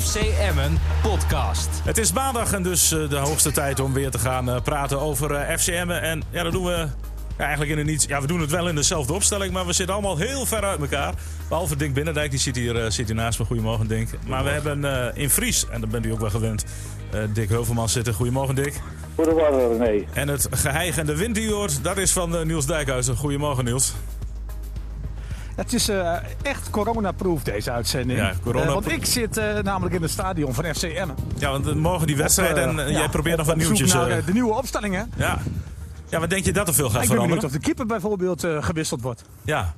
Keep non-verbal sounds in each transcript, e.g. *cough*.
FC Emmen podcast. Het is maandag en dus eh, de hoogste tijd om weer te gaan eh, praten over eh, FC Emmen. En ja, dat doen we ja, eigenlijk in een niet. Ja, we doen het wel in dezelfde opstelling, maar we zitten allemaal heel ver uit elkaar. Behalve Dink Binnendijk, die zit hier, zit hier naast me. Goedemorgen, Dink. Maar we hebben in Fries, en dat bent u ook wel gewend, Dick Heuvelman zitten. Goedemorgen, Dick. Goedemorgen, René. En het geheig en de wind die hoort, dat is van Niels Dijkhuizen. Goedemorgen, Niels. Het is uh, echt coronaproof deze uitzending. Ja, corona uh, want ik zit uh, namelijk in het stadion van FC Emmen. Ja, want morgen die wedstrijd en ja, jij probeert nog wat nieuwtjes. Naar, de nieuwe opstellingen. Ja. ja, wat denk je dat er veel gaat ik veranderen? Ik ben benieuwd of de keeper bijvoorbeeld gewisseld wordt. Ja.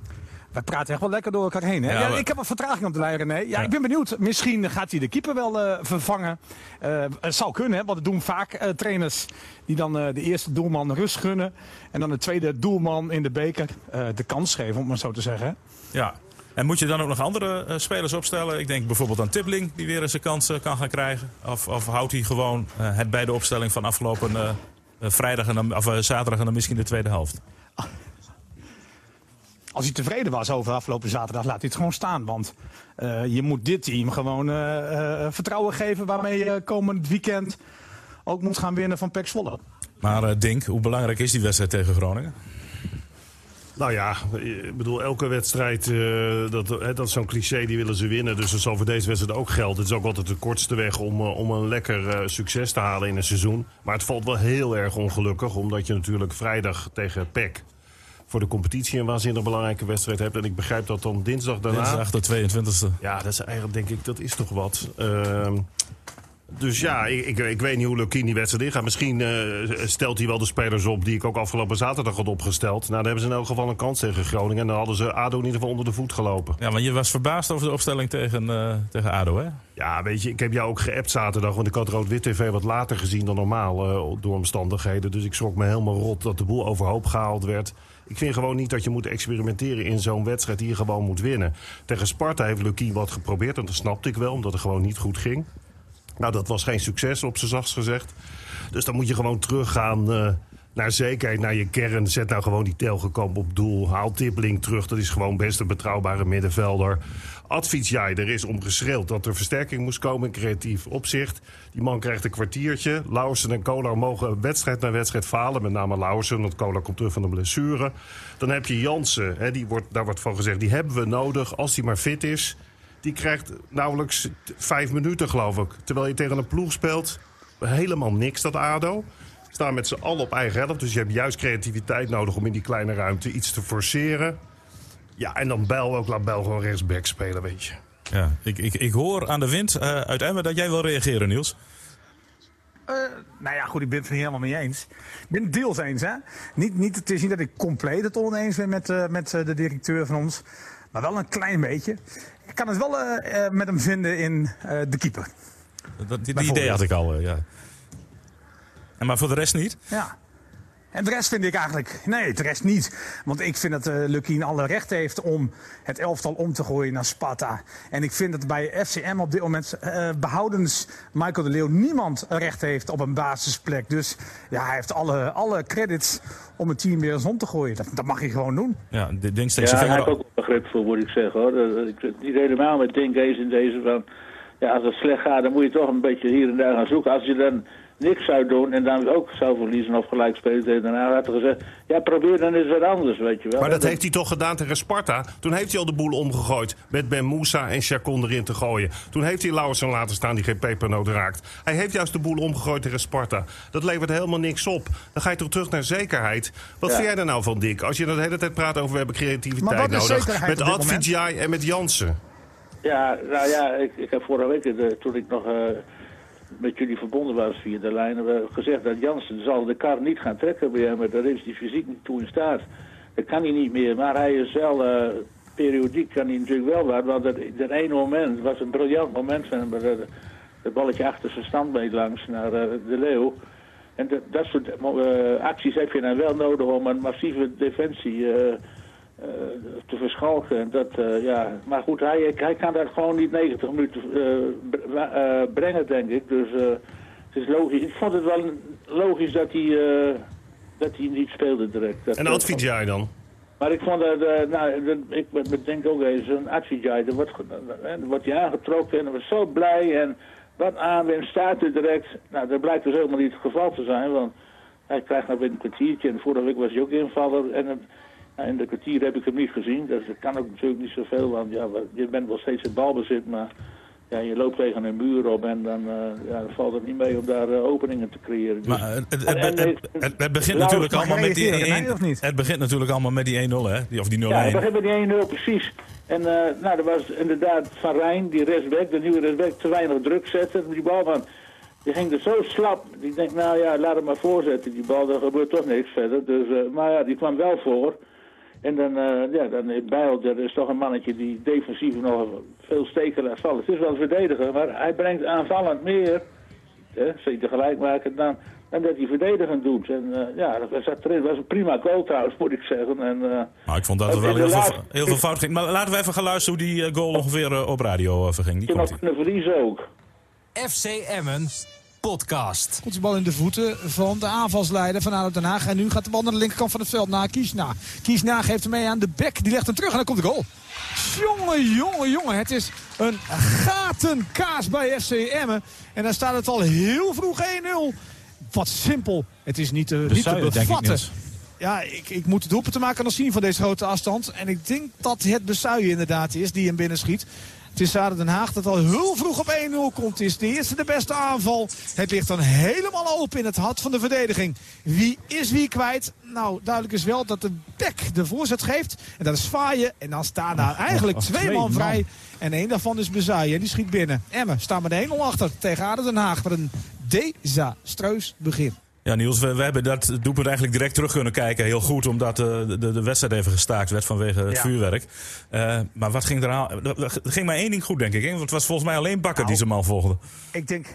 Wij praten echt wel lekker door elkaar heen. Hè? Ja, ja, Ik heb een vertraging op de lijn, René. Ja, ja, ik ben benieuwd. Misschien gaat hij de keeper wel uh, vervangen. Uh, het zou kunnen, hè, want dat doen vaak uh, trainers die dan de eerste doelman rust gunnen. En dan de tweede doelman in de beker de kans geven, om het maar zo te zeggen. Ja, en moet je dan ook nog andere uh, spelers opstellen? Ik denk bijvoorbeeld aan Tibbling, die weer eens een kans uh, kan gaan krijgen. Of, of houdt hij gewoon uh, het bij de opstelling van afgelopen vrijdag en dan, of, zaterdag en dan misschien de tweede helft? Als hij tevreden was over afgelopen zaterdag, laat hij het gewoon staan. Want je moet dit team gewoon vertrouwen geven waarmee je komend weekend ook moet gaan winnen van Pek Zwolle. Maar Dink, hoe belangrijk is die wedstrijd tegen Groningen? Nou ja, ik bedoel, elke wedstrijd, uh, dat, dat is zo'n cliché, die willen ze winnen. Dus dat zal voor deze wedstrijd ook gelden. Het is ook altijd de kortste weg om, uh, om een lekker uh, succes te halen in een seizoen. Maar het valt wel heel erg ongelukkig, omdat je natuurlijk vrijdag tegen PEC voor de competitie een waanzinnig belangrijke wedstrijd hebt. En ik begrijp dat dan dinsdag daarna... Dinsdag de 22e. Ja, dat is eigenlijk, denk ik, dat is toch wat. Dus ja, ik, ik, weet niet hoe Lukien die wedstrijd ingaat. Misschien uh, stelt hij wel de spelers op die ik ook afgelopen zaterdag had opgesteld. Nou, dan hebben ze in elk geval een kans tegen Groningen. En dan hadden ze ADO in ieder geval onder de voet gelopen. Ja, maar je was verbaasd over de opstelling tegen, uh, tegen ADO, hè? Ja, weet je, ik heb jou ook geappt zaterdag. Want ik had Rood-Wit TV wat later gezien dan normaal uh, door omstandigheden. Dus ik schrok me helemaal rot dat de boel overhoop gehaald werd. Ik vind gewoon niet dat je moet experimenteren in zo'n wedstrijd die je gewoon moet winnen. Tegen Sparta heeft Lukien wat geprobeerd. En dat snapte ik wel, omdat het gewoon niet goed ging. Nou, dat was geen succes, op z'n zachtst gezegd. Dus dan moet je gewoon teruggaan uh, naar zekerheid, naar je kern. Zet nou gewoon die telgekamp op doel. Haal Tippling terug, dat is gewoon best een betrouwbare middenvelder. Advies jij, er is om dat er versterking moest komen in creatief opzicht. Die man krijgt een kwartiertje. Lauwersen en Kolar mogen wedstrijd na wedstrijd falen. Met name Lauwersen, want Kolar komt terug van een blessure. Dan heb je Jansen, hè, die wordt, daar wordt van gezegd, die hebben we nodig als hij maar fit is die krijgt nauwelijks vijf minuten, geloof ik. Terwijl je tegen een ploeg speelt, helemaal niks, dat ADO. Staan met z'n allen op eigen helft. Dus je hebt juist creativiteit nodig om in die kleine ruimte iets te forceren. Ja, en dan Bel ook, laat Bel gewoon rechtsback spelen, weet je. Ja, ik, ik, ik hoor aan de wind uh, uit Emmen dat jij wil reageren, Niels. Uh, nou ja, goed, ik ben het er niet helemaal mee eens. Ik ben het deels eens, hè. Niet, niet, het is niet dat ik compleet het oneens ben met, uh, met de directeur van ons. Maar wel een klein beetje. Ik kan het wel uh, met hem vinden in uh, de keeper. Dat, die, die idee had ik al, ja. En maar voor de rest niet? Ja. En de rest vind ik eigenlijk, nee, de rest niet. Want ik vind dat uh, Lukien alle recht heeft om het elftal om te gooien naar Sparta. En ik vind dat bij FCM op dit moment uh, behoudens Michael de Leeuw niemand recht heeft op een basisplek. Dus ja, hij heeft alle, alle credits om het team weer eens om te gooien. Dat, dat mag hij gewoon doen. Ja, denk steeds ja hij heeft ook begrip voor, moet ik zeggen. Hoor. Ik niet helemaal met Dink eens in deze van... Ja, als het slecht gaat, dan moet je toch een beetje hier en daar gaan zoeken. Als je dan niks zou doen en dan ook zou verliezen of gelijk spelen. Daarna had hij gezegd, ja probeer dan eens wat anders, weet je wel. Maar dat, heeft hij toch gedaan tegen Sparta? Toen heeft hij al de boel omgegooid met Ben Moussa en Chacon erin te gooien. Toen heeft hij Lauwersen laten staan die geen pepernoot raakt. Hij heeft juist de boel omgegooid tegen Sparta. Dat levert helemaal niks op. Dan ga je toch terug naar zekerheid. Wat vind jij daar nou van, Dick? Als je de hele tijd praat over we hebben creativiteit nodig. Met Advijay en met Jansen. Ja, nou ja, ik, ik heb vorige week, de, eh, toen ik nog... Uh, met jullie verbonden was via de hebben gezegd dat Jansen zal de kar niet gaan trekken bij hem. Daar is hij fysiek niet toe in staat. Dat kan hij niet meer. Maar hij is wel, uh, periodiek kan hij natuurlijk wel wat. Want dat, dat ene moment was een briljant moment van. Het balletje achter zijn standbeen langs naar uh, de Leeuw. En dat, dat soort acties heb je dan wel nodig om een massieve defensie uh, te verschalken. En dat, uh, ja. Maar goed, hij, hij kan dat gewoon niet 90 minuten uh, brengen, denk ik. Dus het is logisch. Ik vond het wel logisch dat hij, dat hij niet speelde direct. Dat en jij dan? Maar ik vond dat, eh, nou, dat, ik bedenk ook eens, zo'n Atwijai, er wordt, eh, wordt hij aangetrokken en hij was zo blij en wat aanwim staat er direct. Nou, dat blijkt dus helemaal niet het geval te zijn, want hij krijgt nou weer een kwartiertje en vorige week was hij ook invaller en in de kwartier heb ik hem niet gezien. Dus dat kan ook natuurlijk niet zoveel, want ja, je bent wel steeds in balbezit, maar ja, je loopt tegen een muur op en dan, eh, ja, dan valt het niet mee om daar eh, openingen te creëren. Dus- Maar het, het, En- en- het, het, het- het begint natuurlijk allemaal met die reageren, nee, 1 of niet? Het begint natuurlijk allemaal met die 1-0, hè? Die, of die 0-1. Ja, we beginnen met die 1-0, precies. En eh, nou, er was inderdaad Van Rijn, die rechtsback, de nieuwe rechtsback, te weinig druk zetten. Die balman, die ging er zo slap. Die denkt, nou ja, laat hem maar voorzetten. Die bal, er gebeurt toch niks verder. Dus, eh, maar ja, die kwam wel voor. En dan, eh ja, dan is Bijl, dat is toch een mannetje die defensief nog veel steken laat vallen. Het is wel een verdediger, maar hij brengt aanvallend meer, hè, zie je tegelijk maken, dan, dan dat hij verdedigend doet. En eh, ja, dat erin. Dat was een prima goal trouwens, moet ik zeggen. En, eh, Nou, ik vond dat er wel heel veel, laatste- heel veel fout ging. Maar laten we even gaan luisteren hoe die eh, goal ongeveer eh, op radio eh, verging. Die je komt nog kunnen verliezen ook. FC Emmen podcast. Komt de bal in de voeten van de aanvalsleider van ADO Den Haag. En nu gaat de bal naar de linkerkant van het veld naar Kiesna. Kiesna geeft hem mee aan de bek. Die legt hem terug en dan komt de goal. Jongen, jongen, jongen. Het is een gatenkaas bij FC Emmen. En dan staat het al heel vroeg 1-0. Wat simpel. Het is niet te, niet te Bezuijen, denk ik, bevatten. Ja, ik, ik moet het doelpunt te maken dan zien van deze grote afstand. En ik denk dat het Besuijen inderdaad is die hem binnenschiet. Het is Den Haag dat al heel vroeg op 1-0 komt. Het is de eerste de beste aanval. Het ligt dan helemaal open in het hart van de verdediging. Wie is wie kwijt? Nou, duidelijk is wel dat de bek de voorzet geeft. En dat is Faaien. En dan staan daar eigenlijk oh, twee twee man vrij. En één daarvan is Bezuijen. En die schiet binnen. Emmen staan met 1-0 achter tegen Aden Den Haag. Met een desastreus begin. Ja, Niels, we, we hebben dat doelpunt eigenlijk direct terug kunnen kijken. Heel goed, omdat eh, de, de, de wedstrijd even gestaakt werd vanwege het Ja. vuurwerk. Eh, maar wat ging er aan? Er ging maar één ding goed, denk ik. Hè? Want het was volgens mij alleen Bakker die zijn man volgde. Ik denk,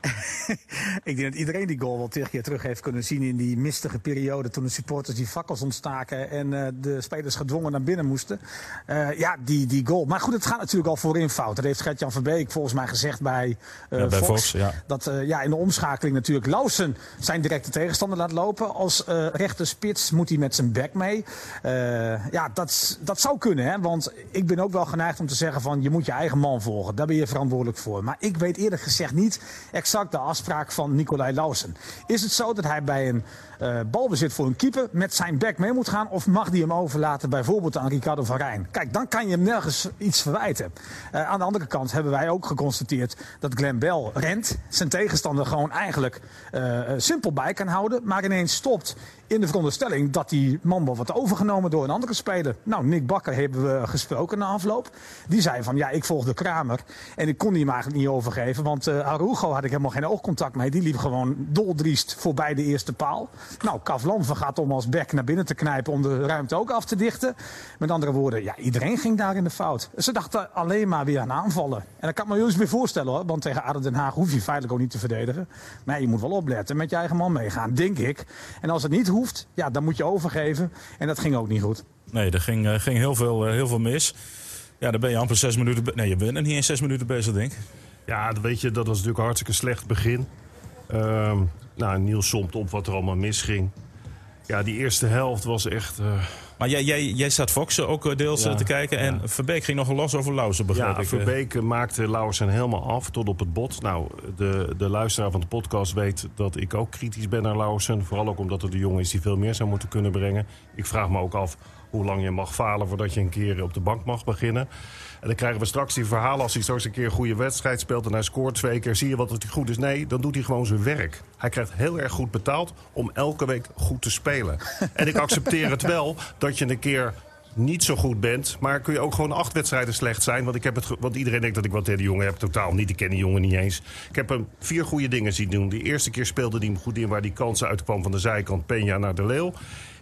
*laughs* ik denk dat iedereen die goal wel tig keer terug heeft kunnen zien in die mistige periode. Toen de supporters die fakkels ontstaken en eh, de spelers gedwongen naar binnen moesten. Eh, ja, die, die goal. Maar goed, het gaat natuurlijk al voorin fout. Dat heeft Gert-Jan Verbeek volgens mij gezegd bij, Ja, bij Fox. Fox, ja. Dat ja, in de omschakeling natuurlijk Lausen zijn directe tegenstander laat lopen. Als rechter spits moet hij met zijn back mee. Ja, dat, dat zou kunnen. Hè? Want ik ben ook wel geneigd om te zeggen van je moet je eigen man volgen. Daar ben je verantwoordelijk voor. Maar ik weet eerlijk gezegd niet exact de afspraak van Nicolai Lausen. Is het zo dat hij bij een eh, balbezit voor een keeper met zijn back mee moet gaan? Of mag hij hem overlaten bijvoorbeeld aan Ricardo van Rijn? Kijk, dan kan je hem nergens iets verwijten. Eh, aan de andere kant hebben wij ook geconstateerd dat Glenn Bell rent. Zijn tegenstander gewoon eigenlijk eh, simpel bij kan houden. Maar ineens stopt in de veronderstelling dat die man wordt overgenomen door een andere speler. Nou, Nick Bakker hebben we gesproken na afloop. Die zei van ja, ik volgde Kramer. En ik kon die hem eigenlijk niet overgeven. Want eh Arugo had ik helemaal geen oogcontact mee. Die liep gewoon doldriest voorbij de eerste paal. Nou, Kavlan gaat om als back naar binnen te knijpen om de ruimte ook af te dichten. Met andere woorden, ja, iedereen ging daar in de fout. Ze dachten alleen maar weer aan aanvallen. En dat kan ik me eens weer voorstellen hoor. Want tegen Aden Den Haag hoef je feitelijk ook niet te verdedigen. Maar je moet wel opletten, met je eigen man meegaan, denk ik. En als het niet hoeft, ja, dan moet je overgeven. En dat ging ook niet goed. Nee, er ging, eh, ging heel, veel, eh, heel veel mis. Ja, dan ben je amper zes minuten... Nee, je bent er niet eens zes minuten bezig, denk ik. Ja, weet je, dat was natuurlijk een hartstikke slecht begin. Ehm, nou, Niels somt op wat er allemaal misging. Ja, die eerste helft was echt... eh, Maar jij, jij, jij staat Fox ook eh, deels eh, Ja, te kijken. En Verbeek ging nog los over Lauzen, begrijp ja, ik. eh. Verbeek maakte Lauwersen helemaal af tot op het bot. Nou, de, de luisteraar van de podcast weet dat ik ook kritisch ben naar Lauwersen. Vooral ook omdat het de jongen is die veel meer zou moeten kunnen brengen. Ik vraag me ook af hoe lang je mag falen voordat je een keer op de bank mag beginnen. En dan krijgen we straks die verhalen als hij straks een keer een goede wedstrijd speelt... en hij scoort twee keer, zie je wat het goed is? Nee, dan doet hij gewoon zijn werk. Hij krijgt heel erg goed betaald om elke week goed te spelen. *laughs* En ik accepteer het wel dat je een keer niet zo goed bent. Maar kun je ook gewoon acht wedstrijden slecht zijn. Want, ik heb het want iedereen denkt dat ik wat tegen die jongen heb. Totaal niet. Ik ken die jongen niet eens. Ik heb hem vier goede dingen zien doen. De eerste keer speelde hij hem goed in waar die kansen uitkwam van de zijkant. Peña naar de Leeuw.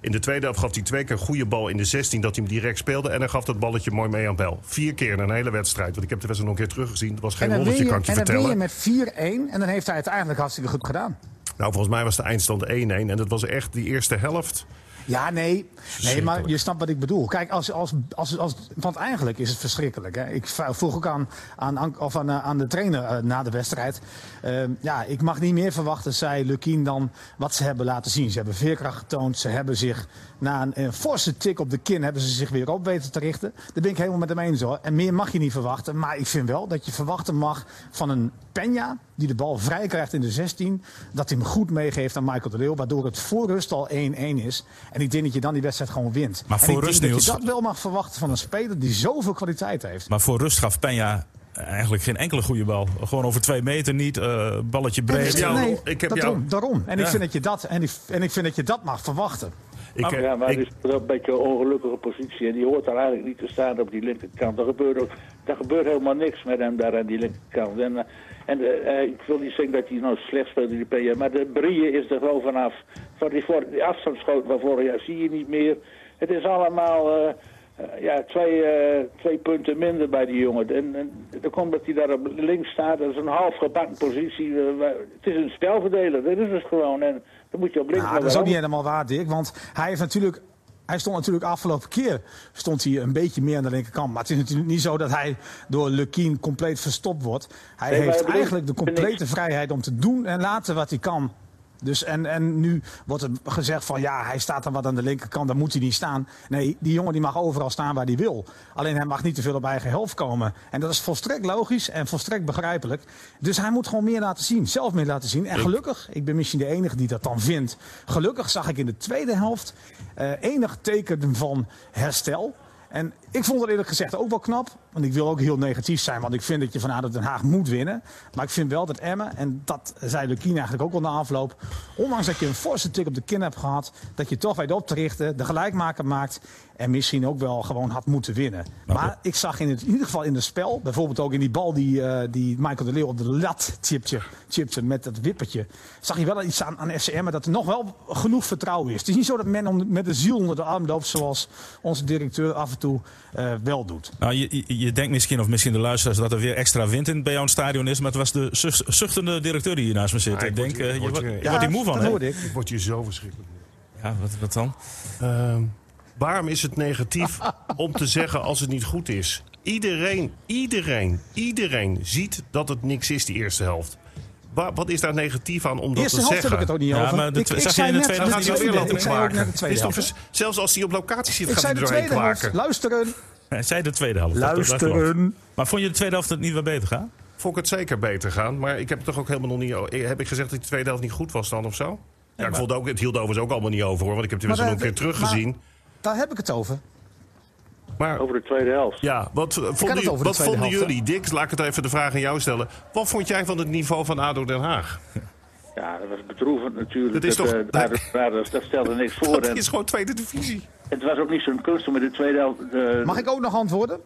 In de tweede helft gaf hij twee keer een goede bal in de 16 dat hij hem direct speelde. En hij gaf dat balletje mooi mee aan Bel. Vier keer in een hele wedstrijd. Want ik heb de wedstrijd nog een keer teruggezien. Het was geen en dan win wondertje, je, kan ik je en dan win vertellen. je met 4-1. En dan heeft hij het eigenlijk hartstikke goed gedaan. Nou, volgens mij was de eindstand 1-1. En dat was echt die eerste helft. Ja, nee. Nee, maar je snapt wat ik bedoel. Kijk, als, als, als, als, want eigenlijk is het verschrikkelijk. Hè? Ik vroeg ook aan, aan, of aan, aan de trainer uh, na de wedstrijd. Uh, ja, ik mag niet meer verwachten, zei Lukien, dan wat ze hebben laten zien. Ze hebben veerkracht getoond. Ze hebben zich na een, een forse tik op de kin hebben ze zich weer op weten te richten. Daar ben ik helemaal met hem eens hoor. En meer mag je niet verwachten. Maar ik vind wel dat je verwachten mag van een Peña die de bal vrij krijgt in de 16. Dat hij hem goed meegeeft aan Michael de Leeuw. Waardoor het voor rust al 1-1 is. En ik denk dat je dan die wedstrijd gewoon wint. Maar voor en ik rust, denk dat je dat wel mag verwachten van een speler die zoveel kwaliteit heeft. Maar voor rust gaf Peña eigenlijk geen enkele goede bal. Gewoon over twee meter niet, eh, balletje breed. jou- nee, ik heb daarom, jou- daarom. En, ik vind dat je dat, en, ik, en ik vind dat je dat mag verwachten. Ik, eh, Ja, maar het is wel een beetje een ongelukkige positie. En die hoort daar eigenlijk niet te staan op die linkerkant. Er gebeurt, ook, er gebeurt helemaal niks met hem daar aan die linkerkant. En, eh, en eh, ik wil niet zeggen dat hij nou slecht speelt, die PJ. Maar de Brie is er gewoon vanaf. Van die, voor, die afstandsschoot van vorig jaar zie je niet meer. Het is allemaal ja, twee, twee punten minder bij die jongen. En, en dan komt dat hij daar op links staat. Dat is een half gebakken positie. het is een spelverdeler, dat is het gewoon. En dan moet je op links Nou, dat is ook niet helemaal waar, Dick. Want hij heeft natuurlijk. Hij stond natuurlijk afgelopen keer stond hij een beetje meer aan de linkerkant. Maar het is natuurlijk niet zo dat hij door Lukien compleet verstopt wordt. Hij Nee, heeft eigenlijk de complete vrijheid om te doen en laten wat hij kan. Dus en, en nu wordt er gezegd van ja, hij staat dan wat aan de linkerkant, daar moet hij niet staan. Nee, die jongen die mag overal staan waar hij wil. Alleen hij mag niet te veel op eigen helft komen. En dat is volstrekt logisch en volstrekt begrijpelijk. Dus hij moet gewoon meer laten zien, zelf meer laten zien. En gelukkig, ik ben misschien de enige die dat dan vindt. Gelukkig zag ik in de tweede helft eh, enig teken van herstel. En ik vond het eerlijk gezegd ook wel knap. Want ik wil ook heel negatief zijn. Want ik vind dat je van ADO Den Haag moet winnen. Maar ik vind wel dat Emmen, en dat zei Lukien eigenlijk ook al na afloop. Ondanks dat je een forse tik op de kin hebt gehad. Dat je toch weet op te richten. De gelijkmaker maakt. En misschien ook wel gewoon had moeten winnen. Maar ik zag in, het, in ieder geval in het spel. Bijvoorbeeld ook in die bal die, eh, die Michael de Leeuw op de lat chipte, chipte met dat wippertje. Zag je wel iets aan, aan FCM. Dat er nog wel genoeg vertrouwen is. Het is niet zo dat men om- met de ziel onder de arm loopt. Zoals onze directeur af en toe eh, wel doet. Nou, je, je, je denkt misschien, of misschien de luisteraars, dat er weer extra wind in bij jouw stadion is. Maar het was de zucht- zuchtende directeur die hier naast me zit. Ja, ik ik denk, eh, je wordt je wordt hier moe van, dat hoorde ik. ik word hier zo verschrikkelijk. Ja, wat, wat dan? Ehm, waarom is het negatief *laughs* om te zeggen als het niet goed is? Iedereen, iedereen, iedereen ziet dat het niks is, die eerste helft. Wa- wat is daar negatief aan om dat Eerste te helft heb zeggen? ik het ook niet Ja, over. maar de ik, ik zag je in de tweede helft tweede. weer Ik lopen zei ook net klagen. de tweede Is toch helft. vers- Zelfs als hij op locatie zit, Ik gaat hij de doorheen klagen. Luisteren. Hij zei de tweede helft. Luisteren. Maar vond je de tweede helft het niet wat beter gaan? Vond ik het zeker beter gaan. Maar ik heb het toch ook helemaal nog niet... Heb ik gezegd dat de tweede helft niet goed was dan of zo? Ja, ik maar- vond ook, het hield overigens ook allemaal niet over hoor. Want ik heb het nog een keer teruggezien. Daar heb ik het over. Maar Over de tweede helft. ja, wat, vonden, over de wat vonden helft, jullie? Dick, laat ik het even de vraag aan jou stellen. Wat vond jij van het niveau van ADO Den Haag? *laughs* Ja, dat was bedroevend natuurlijk. Dat is toch- eh, daar- dat, dat stelde niks voor. *laughs* Dat En is gewoon tweede divisie. het was ook niet zo'n kunst om in de tweede helft... de- Mag ik ook nog antwoorden?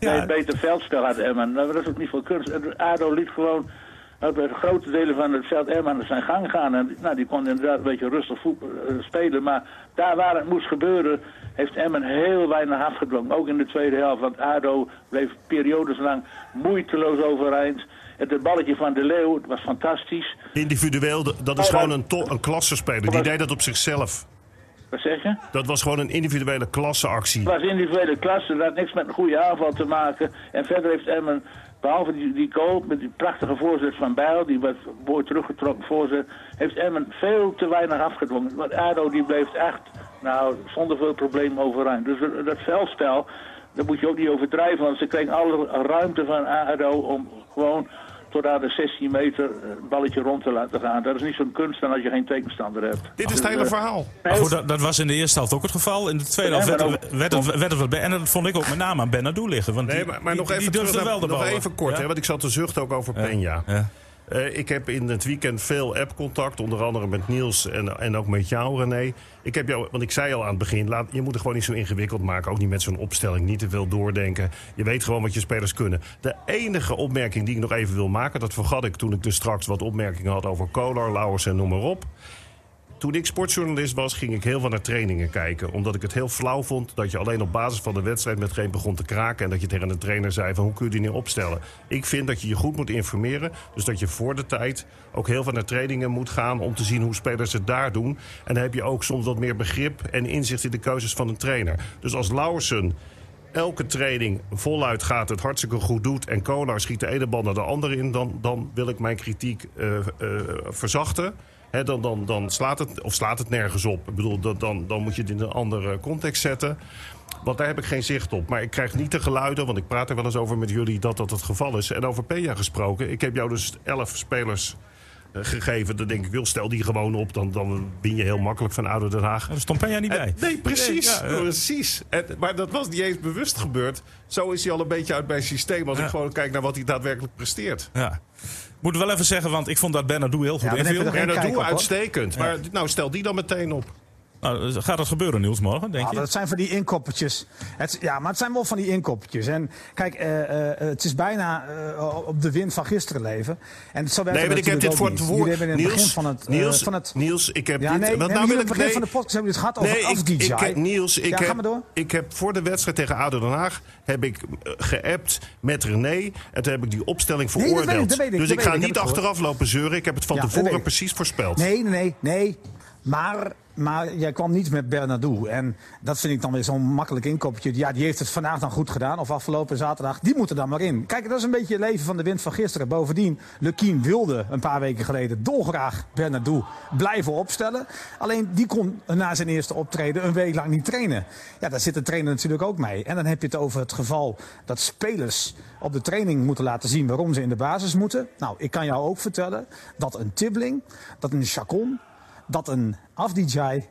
Nee, een beter veldspel had. Nou, dat is ook niet veel kunst. En ADO liet gewoon uit de grote delen van het veld Emmen aan zijn gang gaan. En nou, die kon inderdaad een beetje rustig voetbal eh, spelen. Maar daar waar het moest gebeuren, heeft Emmen heel weinig afgedwongen. Ook in de tweede helft. Want ADO bleef periodes lang moeiteloos overeind. Het balletje van De Leeuw het was fantastisch. Individueel, dat is Oh, gewoon een, een klassenspeler. Die deed dat op zichzelf. Wat zeg je? Dat was gewoon een individuele klasseactie. Het was individuele klasse, dat had niks met een goede aanval te maken. En verder heeft Emmen, behalve die, die goal met die prachtige voorzet van Bijl, die wat mooi teruggetrokken voorzet, heeft Emmen veel te weinig afgedwongen. Want ADO die bleef echt, nou, zonder veel probleem overeind. Dus dat, dat daar moet je ook niet overdrijven, want ze kregen alle ruimte van ADO om gewoon tot aan de 16 meter het balletje rond te laten gaan. Dat is niet zo'n kunst dan als je geen tegenstander hebt. Dit is het Dus, hele eh, verhaal. Maar goed, dat, dat was in de eerste helft ook het geval. In de tweede Ja, helft werd, het- werd, het, werd het wat bij. En dat vond ik ook met name aan Benadou liggen. Want Nee, die, maar, maar die- nog even, die durfde terug wel de nog bal. even kort, Ja? hè, want ik zat te zuchten ook over Peña. Ja. Eh, ik heb in het weekend veel app-contact, onder andere met Niels en, en ook met jou, René. Ik heb jou, want ik zei al aan het begin, laat, je moet het gewoon niet zo ingewikkeld maken. Ook niet met zo'n opstelling, niet te veel doordenken. Je weet gewoon wat je spelers kunnen. De enige opmerking die ik nog even wil maken, dat vergat ik toen ik dus straks wat opmerkingen had over Kolar, Lauwers en noem maar op. Toen ik sportjournalist was, ging ik heel veel naar trainingen kijken. Omdat ik het heel flauw vond dat je alleen op basis van de wedstrijd met geen begon te kraken. En dat je tegen een trainer zei van hoe kun je die nu opstellen. Ik vind dat je je goed moet informeren. Dus dat je voor de tijd ook heel veel naar trainingen moet gaan om te zien hoe spelers het daar doen. En dan heb je ook soms wat meer begrip en inzicht in de keuzes van een trainer. Dus als Lauwersen elke training voluit gaat, het hartstikke goed doet... en Kolar schiet de ene bal naar de andere in... dan, dan wil ik mijn kritiek uh, uh, verzachten. He, dan, dan, dan slaat het, of slaat het nergens op. Ik bedoel, dat, dan, dan moet je het in een andere context zetten. Want daar heb ik geen zicht op. Maar ik krijg niet de geluiden, want ik praat er wel eens over met jullie... dat dat het geval is. En over Peja gesproken. Ik heb jou dus elf spelers eh, gegeven. Dan denk ik, wil stel die gewoon op. Dan, dan ben je heel makkelijk van Ouder Den Haag. Daar stond Peña niet bij. nee, precies. Nee, ja, precies. En, maar dat was niet eens bewust gebeurd. Zo is hij al een beetje uit mijn systeem. Als ik gewoon kijk naar wat hij daadwerkelijk presteert. Ja. Moet wel even zeggen, want ik vond dat Bernardo heel goed ja, inviel. Bernardo uitstekend. Maar nou, stel die dan meteen op. Nou, gaat dat gebeuren, Niels, morgen, denk je? dat zijn van die inkoppertjes. Het, ja, maar het zijn wel van die inkoppertjes. En kijk, uh, uh, het is bijna uh, op de wind van gisteren leven. En zo nee, maar ik heb dit voor het woord. Begin van het... Niels, van het Niels, ik heb ja, dit... Nee, want nee, nou wil ik, het begin van de podcast hebben we het gehad over nee, ik, ik, Niels, ik, ja, heb, ga maar door. ik heb voor de wedstrijd tegen ADO Den Haag... heb ik geappt met René. En toen heb ik die opstelling veroordeeld. Nee, dat weet ik, dat weet ik, dus ik ga niet achteraf lopen zeuren. Ik heb het van tevoren precies voorspeld. Nee, nee, nee. Maar, maar jij kwam niet met Bernardo. En dat vind ik dan weer zo'n makkelijk inkopje. Ja, die heeft het vandaag dan goed gedaan. Of afgelopen zaterdag. Die moeten dan maar in. Kijk, dat is een beetje het leven van de wind van gisteren. Bovendien, Lukien wilde een paar weken geleden dolgraag Bernardo blijven opstellen. Alleen die kon na zijn eerste optreden een week lang niet trainen. Ja, daar zit de trainer natuurlijk ook mee. En dan heb je het over het geval dat spelers op de training moeten laten zien waarom ze in de basis moeten. Nou, ik kan jou ook vertellen dat een Tibbling, dat een Chacon dat een Afdijay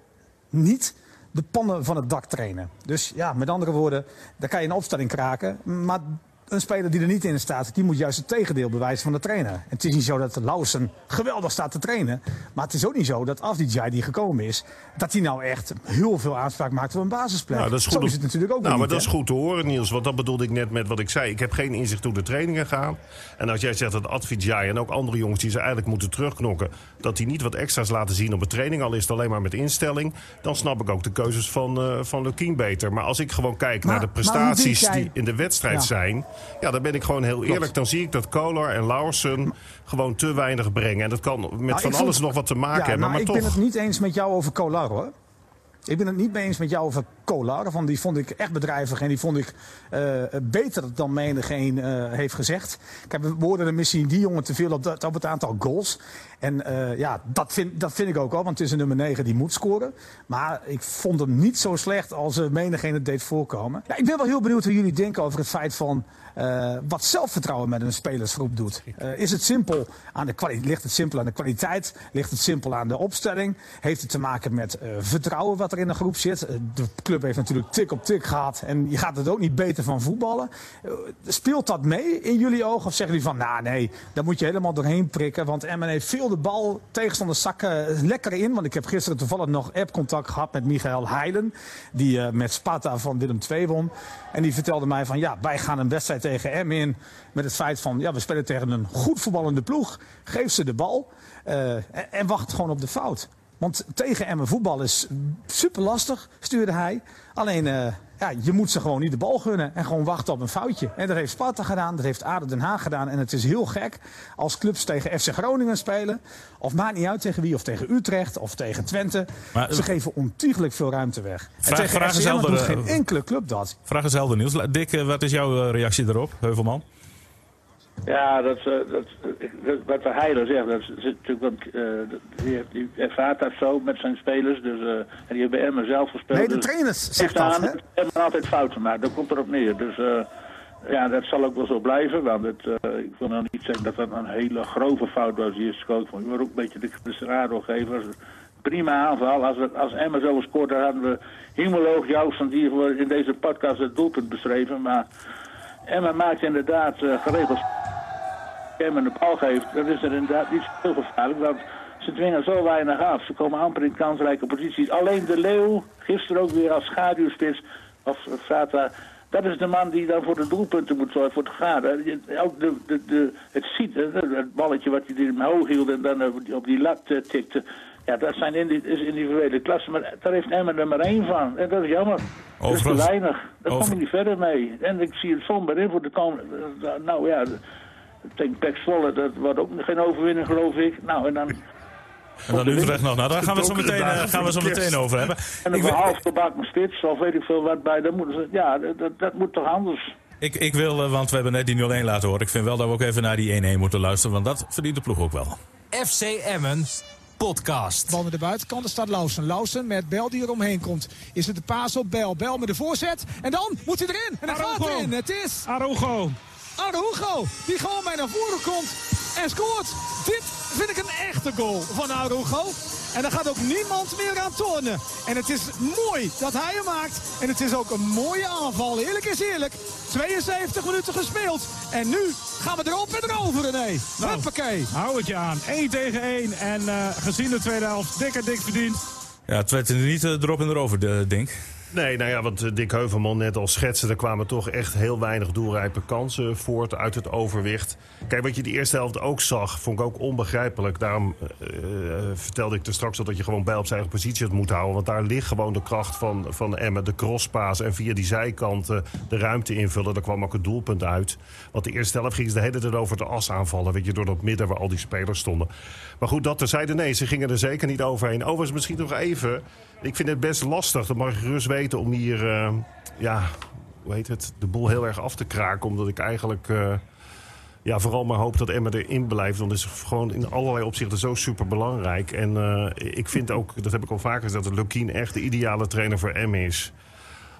niet de pannen van het dak trainen. Dus ja, met andere woorden, daar kan je een opstelling kraken. Maar een speler die er niet in staat, die moet juist het tegendeel bewijzen van de trainer. En het is niet zo dat Lausen geweldig staat te trainen. Maar het is ook niet zo dat Afdijay die gekomen is, dat hij nou echt heel veel aanspraak maakt op een basisplek. Nou, dat is goed zo is het natuurlijk ook Nou, maar dat is goed te horen, Niels. Want dat bedoelde ik net met wat ik zei. Ik heb geen inzicht hoe de trainingen gaan. En als jij zegt dat Advijay en ook andere jongens die ze eigenlijk moeten terugknokken, dat die niet wat extra's laten zien op een training, al is het alleen maar met instelling, dan snap ik ook de keuzes van, uh, van Lukien beter. Maar als ik gewoon kijk maar, naar de prestaties jij... die in de wedstrijd ja. zijn, ja, dan ben ik gewoon heel eerlijk. Klopt. Dan zie ik dat Kolar en Lauwersen gewoon te weinig brengen. En dat kan met nou, van alles nog wat te maken ja, hebben. Nou, maar ik toch... ben het niet eens met jou over Kolar hoor. Ik ben het niet mee eens met jou over Kolar. Want die vond ik echt bedrijvig en die vond ik uh, beter dan menigeen uh, heeft gezegd. Kijk, we woorden misschien die jongen te veel op, dat, op het aantal goals. En uh, ja, dat vind, dat vind ik ook wel, want het is een nummer 9 die moet scoren. Maar ik vond hem niet zo slecht als menigeen het deed voorkomen. Ja, ik ben wel heel benieuwd hoe jullie denken over het feit van uh, wat zelfvertrouwen met een spelersgroep doet. is het simpel aan de? Ligt het simpel aan de kwaliteit? Ligt het simpel aan de opstelling? Heeft het te maken met vertrouwen wat er in de groep zit? de club heeft natuurlijk tik op tik gehad en je gaat het ook niet beter van voetballen. speelt dat mee in jullie ogen? Of zeggen jullie van, nou nee, daar moet je helemaal doorheen prikken, want heeft veel de bal tegenstander zakken lekker in. Want ik heb gisteren toevallig nog app-contact gehad met Michael Heijlen. Die met Sparta van Willem II won. En die vertelde mij van ja, wij gaan een wedstrijd tegen Emmen in. Met het feit van ja, we spelen tegen een goed voetballende ploeg. Geef ze de bal. En, en wacht gewoon op de fout. Want tegen Emmen voetbal is super lastig, stuurde hij. Alleen, uh, ja, je moet ze gewoon niet de bal gunnen en gewoon wachten op een foutje. En dat heeft Sparta gedaan, dat heeft ADO Den Haag gedaan. En het is heel gek als clubs tegen FC Groningen spelen. Of maakt niet uit tegen wie, of tegen Utrecht, of tegen Twente. Maar, ze geven ontiegelijk veel ruimte weg. Vraag, en tegen vraag doet geen enkele club dat. Vraag is helder, Niels. Dick, wat is jouw reactie daarop, Heuvelman? Ja, dat, uh, dat, dat, wat de Heiler zegt, dat is natuurlijk, want, uh, die, die, ervaart dat zo met zijn spelers. Dus, uh, en die hebben bij Emmen zelf gespeeld. Nee, de dus trainers zegt dat, hè? Emmen altijd fouten maakt, dat komt erop neer. Dus ja, dat zal ook wel zo blijven. Want het, ik wil nou niet zeggen dat dat een hele grove fout was. Die is coach van, maar ook een beetje de Desperado geven. Prima aanval. Als, we, als Emmen zo scoort, dan hadden we Hemoloog Jouwsen die in deze podcast het doelpunt beschreven. Maar Emma maakt inderdaad uh, geregeld Emmen de bal geeft. Dat is er inderdaad niet zo gevaarlijk. Want ze dwingen zo weinig af. Ze komen amper in kansrijke posities. Alleen de Leeuw, gisteren ook weer als schaduwspits, of Frata... Dat is de man die dan voor de doelpunten moet zorgen, voor het gaan. Ook de, de, de, het ziet, het balletje wat hij hoog hield en dan op die lat tikte. Ja, dat zijn individuele klassen, maar daar heeft Emmen er maar één van. En dat is jammer. Dat is te weinig. Daar kom over- je niet verder mee. En ik zie het somber in voor de komende... eh, Nou ja, tegen Pek Zwolle, dat wordt ook geen overwinning, geloof ik. Nou, en dan... En dan Utrecht nog. Nou, daar gaan we zo meteen, eh, gaan we zo meteen over hebben. En Ik dan half gebakken spits, of weet ik veel wat bij. Dan moeten ze, ja, dat, dat, dat moet toch anders? Ik, ik wil, eh, want we hebben net die 0-1 laten horen. Ik vind wel dat we ook even naar die 1-1 moeten luisteren. Want dat verdient de ploeg ook wel. FC Emmen podcast. Bal naar de buitenkant, er staat Lausen. Lausen met Bel die er omheen komt. Is het de paas op Bel? Bel met de voorzet. En dan moet hij erin. En hij gaat erin. Het is Arugo. Araujo. Die gewoon bij naar voren komt en scoort. Dit vind ik een echte goal van Araujo. En daar gaat ook niemand meer aan tornen. En het is mooi dat hij hem maakt. En het is ook een mooie aanval. Eerlijk is eerlijk. 72 minuten gespeeld. En nu gaan we erop en erover, René. Nou. Huppakee. Hou het je aan. 1 tegen 1. En eh, gezien de tweede helft, dikke dik verdiend. Ja, het werd er niet eh, erop en erover, de Dink. Nee, nou ja, wat eh, Dick Heuvelman net al schetste... er kwamen toch echt heel weinig doelrijpe kansen voort uit het overwicht. Kijk, wat je de eerste helft ook zag, vond ik ook onbegrijpelijk. Daarom eh, eh, vertelde ik er straks al dat je gewoon bij op zijn eigen positie het moet houden. Want daar ligt gewoon de kracht van, van Emmen, de crosspaas... en via die zijkanten de ruimte invullen. Daar kwam ook het doelpunt uit. Want de eerste helft ging ze de hele tijd over de as aanvallen. Weet je, door dat midden waar al die spelers stonden. Maar goed, dat terzijde, nee, ze gingen er zeker niet overheen. Overigens misschien nog even... Ik vind het best lastig, dat mag je gerust weten, om hier... eh, ja, hoe heet het, de boel heel erg af te kraken. Omdat ik eigenlijk eh, ja, vooral maar hoop dat Emma erin blijft. Want het is gewoon in allerlei opzichten zo super belangrijk. En eh, ik vind ook, dat heb ik al vaker gezegd... dat Lukien echt de ideale trainer voor Emma is.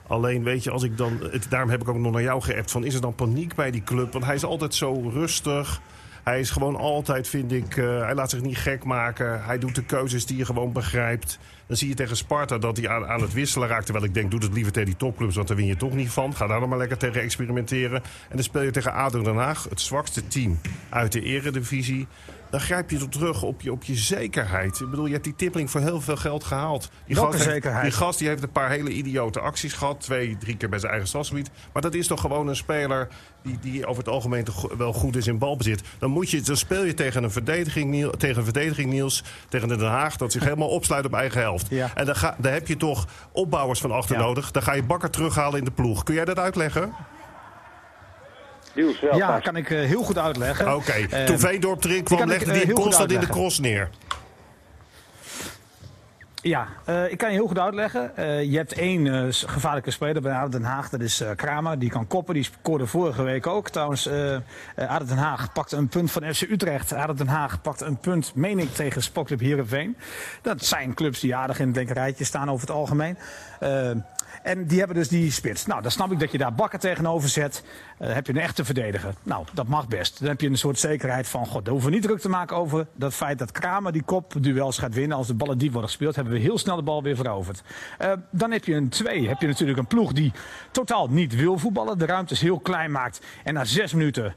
Alleen weet je, als ik dan. Het, daarom heb ik ook nog naar jou geappt. Van is er dan paniek bij die club? Want hij is altijd zo rustig. Hij is gewoon altijd, vind ik. eh, hij laat zich niet gek maken. Hij doet de keuzes die je gewoon begrijpt. Dan zie je tegen Sparta dat hij aan, het wisselen raakt. Terwijl ik denk, doe het liever tegen die topclubs. Want daar win je toch niet van. Ga daar dan maar lekker tegen experimenteren. En dan speel je tegen ADO Den Haag. Het zwakste team uit de eredivisie. Dan grijp je toch terug op je, op je zekerheid. Ik bedoel, je hebt die tippeling voor heel veel geld gehaald. Die Welke gast heeft- die gast die heeft een paar hele idiote acties gehad. Twee, drie keer bij zijn eigen stadsgebied. Maar dat is toch gewoon een speler die, die over het algemeen toch wel goed is in balbezit. Dan, moet je, dan speel je tegen een verdediging, Niel- tegen een verdediging Niels. Tegen de Den Haag dat zich *laughs* helemaal opsluit op eigen helft. Ja. En dan, ga, daar heb je toch opbouwers van achter Ja. nodig. Dan ga je bakker terughalen in de ploeg. Kun jij dat uitleggen? Niels wel Ja, kan ik eh, heel goed uitleggen. Oké. Eh, Toen Veendorp erin kwam, legde eh, hij goed constant in de cross neer. Ja, eh, ik kan je heel goed uitleggen. Eh, je hebt één eh, gevaarlijke speler bij ADO Den Haag. Dat is eh, Kramer. Die kan koppen. Die scoorde vorige week ook. Trouwens, eh eh, ADO Den Haag pakt een punt van FC Utrecht. ADO Den Haag pakt een punt, meen ik, tegen Sportclub Heerenveen. Dat zijn clubs die aardig in het linkerrijtje staan over het algemeen. Eh, en die hebben dus die spits. Nou, dan snap ik dat je daar bakken tegenover zet. Eh, heb je een echte verdediger. Nou, dat mag best. Dan heb je een soort zekerheid van... God, dan hoeven we niet druk te maken over dat feit dat Kramer die kopduels gaat winnen. Als de ballen diep worden gespeeld, hebben we heel snel de bal weer veroverd. Eh, dan heb je een twee. Heb je natuurlijk een ploeg die totaal niet wil voetballen. De ruimtes heel klein maakt. En na zes minuten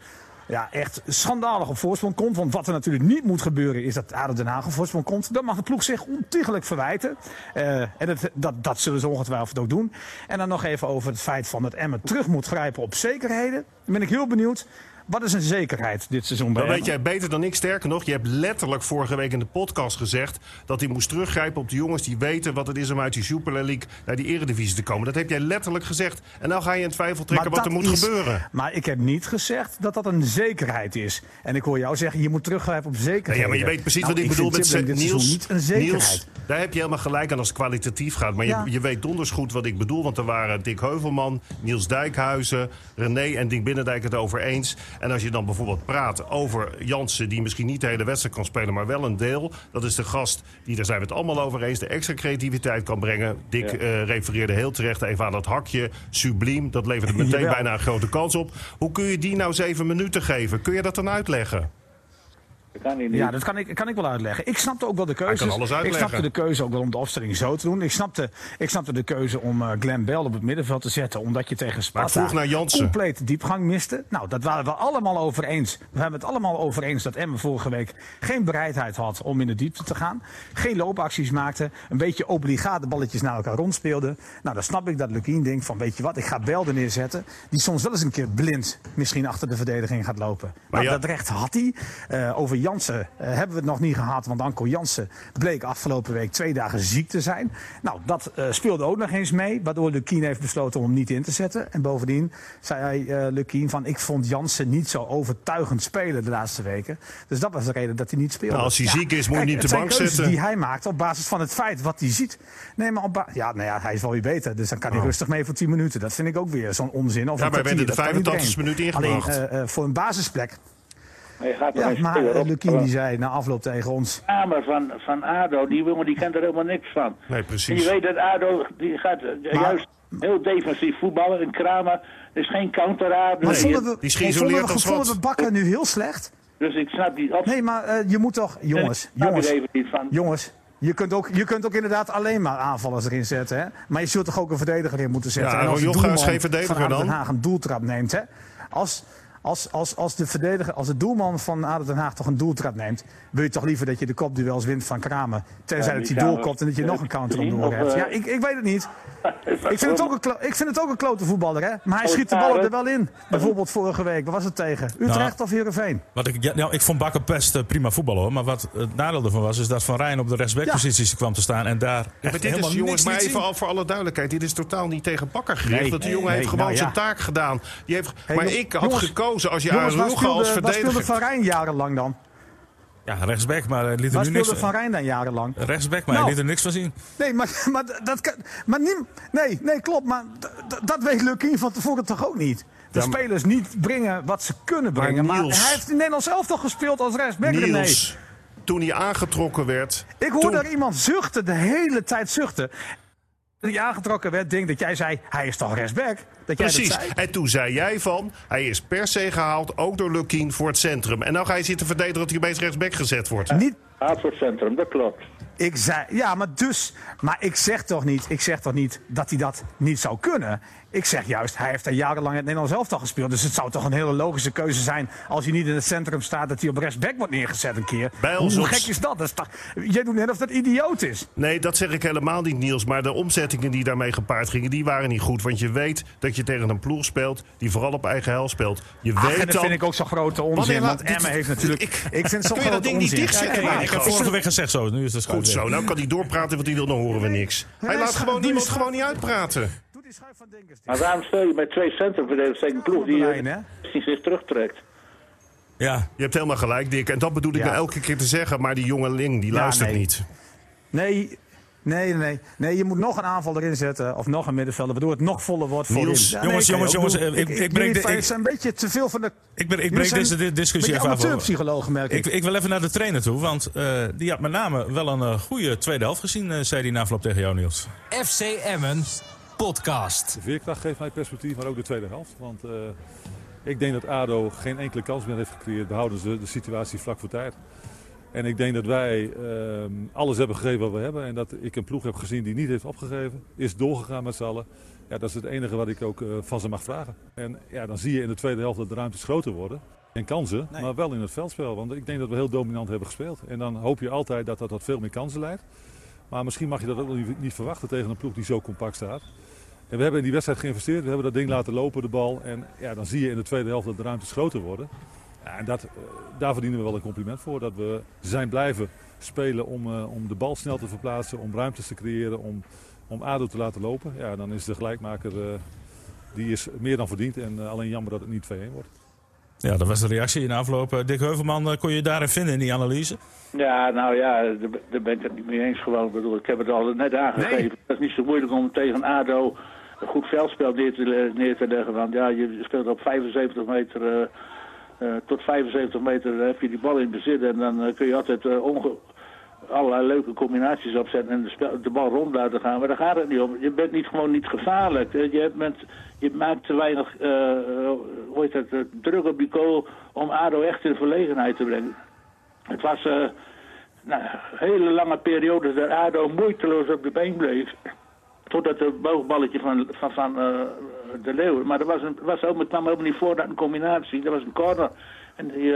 ja, echt schandalig op voorsprong komt. Want wat er natuurlijk niet moet gebeuren is dat ADO Den Haag op voorsprong komt. Dan mag de ploeg zich ontiegelijk verwijten. Eh, en dat, dat, dat zullen ze ongetwijfeld ook doen. En dan nog even over het feit van dat Emmen terug moet grijpen op zekerheden. Dan ben ik heel benieuwd. Wat is een zekerheid dit seizoen bij Dan weet jij beter dan ik. Sterker nog, je hebt letterlijk vorige week in de podcast gezegd... dat hij moest teruggrijpen op de jongens die weten wat het is om uit die Super League naar die eredivisie te komen. Dat heb jij letterlijk gezegd. En nou ga je in twijfel trekken wat er dat moet is- gebeuren. Maar ik heb niet gezegd dat dat een zekerheid is. En ik hoor jou zeggen, je moet teruggrijpen op zekerheden. Ja, maar je weet precies Nou, wat ik, bedoel met dit Niels. niet een zekerheid. Niels, daar heb je helemaal gelijk aan als het kwalitatief gaat. Maar je, je weet donders goed wat ik bedoel. Want er waren Dick Heuvelman, Niels Dijkhuizen, René en Dink Binnendijk het over eens. En als je dan bijvoorbeeld praat over Jansen... die misschien niet de hele wedstrijd kan spelen, maar wel een deel. Dat is de gast die, daar zijn we het allemaal over eens... de extra creativiteit kan brengen. Dick Ja. eh, refereerde heel terecht even aan dat hakje. Subliem, dat leverde meteen *laughs* bijna een grote kans op. Hoe kun je die nou zeven minuten geven? Kun je dat dan uitleggen? Dat kan hij niet. Ja, dat kan ik, kan ik wel uitleggen. Ik snapte ook wel de keuze. kan alles Ik snapte de keuze ook wel om de opstelling zo te doen. Ik snapte, ik snapte de keuze om eh Glenn Bell op het middenveld te zetten. Omdat je tegen Sparta vroeg naar Jansen. compleet diepgang miste. Nou, dat waren we allemaal over eens. We hebben het allemaal over eens dat Emmen vorige week geen bereidheid had om in de diepte te gaan. Geen loopacties maakte. Een beetje obligate balletjes naar elkaar rondspeelde. Nou, dan snap ik dat Lukien denkt van weet je wat, ik ga Bell er neerzetten. Die soms wel eens een keer blind misschien achter de verdediging gaat lopen. Maar ja- dat recht had hij. Eh, over Jansen eh, hebben we het nog niet gehad. Want Anko Jansen bleek afgelopen week twee dagen ziek te zijn. Nou, dat eh, speelde ook nog eens mee. Waardoor Lukien heeft besloten om hem niet in te zetten. En bovendien zei hij, uh, Lukien, van ik vond Jansen niet zo overtuigend spelen de laatste weken. Dus dat was de reden dat hij niet speelde. Nou, als hij ziek is, moet je niet het de bank zetten. die hij maakt op basis van het feit wat hij ziet. Nee, maar op ja, nou ja, hij is wel weer beter. Dus dan kan hij rustig mee voor 10 minuten. Dat vind ik ook weer zo'n onzin. Of Ja, maar werden de dat kan 85 iedereen. minuten Alleen ingebracht. eh, voor een basisplek. Maar je gaat Ja, maar. Lukien die zei na afloop tegen ons. Kamer van, van ADO, die jongen die kent er helemaal niks van. Nee, En precies. je weet dat ADO, die gaat eh, Maar- juist heel defensief voetballen. En Kramer, er is geen counter ADO. Maar Nee, vonden we, die is vonden geïsoleerd we, als vonden wat. we Bakker nu heel slecht? Dus ik snap die op. Nee, maar eh, je moet toch... Jongens, jongens, er even niet van. jongens. Je kunt, ook, je kunt ook inderdaad alleen maar aanvallers erin zetten. Hè? Maar je zult toch ook een verdediger in moeten zetten. Ja, en als de is doelman geen verdediger van ADO Den dan? Haag een doeltrap neemt. Hè? Als, als, als, als, de verdediger, als de doelman van ADO Den Haag toch een doeltrap neemt... wil je toch liever dat je de kopduels wint van Kramer. Tenzij Ja, dat die hij doorkomt en dat je eh, nog een *laughs* counter door of, hebt. eh, Ja, ik, ik weet het niet. *laughs* Ik vind het ook een, klo- ik vind het ook een klote voetballer, hè? Maar hij schiet de ballen er wel in. Bijvoorbeeld vorige week, waar was het tegen? Utrecht of Heerenveen? Wat ik, ja, nou, ik vond Bakker best eh, prima voetballen hoor. Maar wat het nadeel ervan was, is dat Van Rijn op de rechtsbackpositie kwam te staan. En daar Ja, maar dit helemaal is, jongens, niks maar even al voor alle duidelijkheid. Dit is totaal niet tegen Bakker gericht. Nee, die nee, jongen heeft nee, gewoon nou zijn ja. taak gedaan. Die heeft, Hey, maar ik had jongens, gekozen als je Jongens, Rugge als speelde, waar speelde verdediger... Van Rijn jarenlang dan? Ja, rechtsback, maar hij liet er nu niks speelde Van Rijn dan jarenlang? Rechtsback, maar Nou. hij liet er niks van zien. Nee, maar, maar dat kan. Maar niem, nee, nee, klopt. Maar dat weet Lukien van tevoren toch ook niet? De Ja, spelers niet brengen wat ze kunnen brengen. Maar, Niels- hij heeft in Nederland zelf toch gespeeld als rechtsback? Niels, toen hij aangetrokken werd... Ik hoor toen- daar iemand zuchten, de hele tijd zuchten. Hij aangetrokken werd, denk dat jij zei, hij is toch rechtsback? Dat jij Precies. dat zei. En toen zei jij van, hij is per se gehaald, ook door Lukien, voor het centrum. En nou ga je zitten verdedigen dat hij opeens rechtsback gezet wordt. Niet, Gaat voor het centrum, dat klopt. Ik zei, ja, maar dus, maar ik zeg toch niet, ik zeg toch niet dat hij dat niet zou kunnen. Ik zeg juist, hij heeft er jarenlang in het Nederlands elftal gespeeld. Dus het zou toch een hele logische keuze zijn als hij niet in het centrum staat, dat hij op rechtsback wordt neergezet een keer. Bij Hoe ons gek is dat? dat is toch, jij doet net of dat idioot is. Nee, dat zeg ik helemaal niet, Niels. Maar de omzettingen die daarmee gepaard gingen, die waren niet goed. Want je weet dat je tegen een ploeg speelt die vooral op eigen hel speelt. Je Ach, weet en dat dan... vind ik ook zo'n grote onzin. Wanneer Want Emma heeft natuurlijk, ik- ik, vind zo'n grote ding niet onzin. dichtzetten? Ja, Ja, ik heb vorige week gezegd zo, nu is het Goed zo, nou kan hij doorpraten wat hij wil, dan horen we niks. Hij laat gewoon niemand gewoon niet uitpraten. Doe die schuif van Dinkers. Maar waarom speel je met twee tegen een ploeg die hè? eh, zich terugtrekt? Ja, Je hebt helemaal gelijk, Dick. En dat bedoel ik Ja. nou elke keer te zeggen. Maar die jongeling, die Ja, luistert nee. niet. Nee, nee, nee. Nee, je moet nog een aanval erin zetten. Of nog een middenvelder, waardoor het nog voller wordt voor Niels, jongens, jongens, jongens, Ik, ik- ik, ik ik, breek de- ik- zijn een beetje te veel van de... ik, ben, ik breek deze di- een discussie even af. amateurpsychologen, merk ik. Ik, ik wil even naar de trainer toe, want eh, die had met name wel een eh, goede tweede helft gezien, eh, zei hij na afloop tegen jou, Niels. FC Emmen podcast. De veerkracht geeft mij perspectief, maar ook de tweede helft. Want eh, ik denk dat ADO geen enkele kans meer heeft gecreëerd, behouden ze de situatie vlak voor tijd. En ik denk dat wij ehm, alles hebben gegeven wat we hebben. En dat ik een ploeg heb gezien die niet heeft opgegeven. Is doorgegaan met z'n allen. Ja, dat is het enige wat ik ook eh, van ze mag vragen. En ja, dan zie je in de tweede helft dat de ruimtes groter worden. En kansen, maar wel in het veldspel. Want ik denk dat we heel dominant hebben gespeeld. En dan hoop je altijd dat dat tot veel meer kansen leidt. Maar misschien mag je dat ook niet, verwachten tegen een ploeg die zo compact staat. En we hebben in die wedstrijd geïnvesteerd. We hebben dat ding laten lopen, de bal. En ja, dan zie je in de tweede helft dat de ruimtes groter worden. En dat, eh, daar verdienen we wel een compliment voor. Dat we zijn blijven spelen om, eh, om de bal snel te verplaatsen. Om ruimtes te creëren. Om, om ADO te laten lopen. Ja, dan is de gelijkmaker eh, die is meer dan verdiend. En alleen jammer dat het niet 2-1 wordt. Ja, dat was de reactie in de afloop. Eh, Dick Heuvelman, eh, kon je daarin vinden in die analyse? Ja, nou ja, daar ben- ik het niet mee eens gewoon. Ik bedoel, ik heb het al net aangegeven. Het is niet zo moeilijk om tegen ADO een goed veldspel neer te, neer te leggen. Want ja, je speelt op 75 meter, eh, tot 75 meter heb je die bal in bezit. En dan kun je altijd onge- allerlei leuke combinaties opzetten en de, de bal rond laten gaan. Maar daar gaat het niet om. Je bent niet, gewoon niet gevaarlijk. Je, bent, je maakt te weinig heet het, eh, druk op die goal om ADO echt in verlegenheid te brengen. Het was eh, nou, hele lange periode dat ADO moeiteloos op de been bleef. Totdat het boogballetje van, van, van de Leeuw. Maar er was een, was ook, het kwam helemaal niet voor dat een combinatie. Dat was een corner. En die,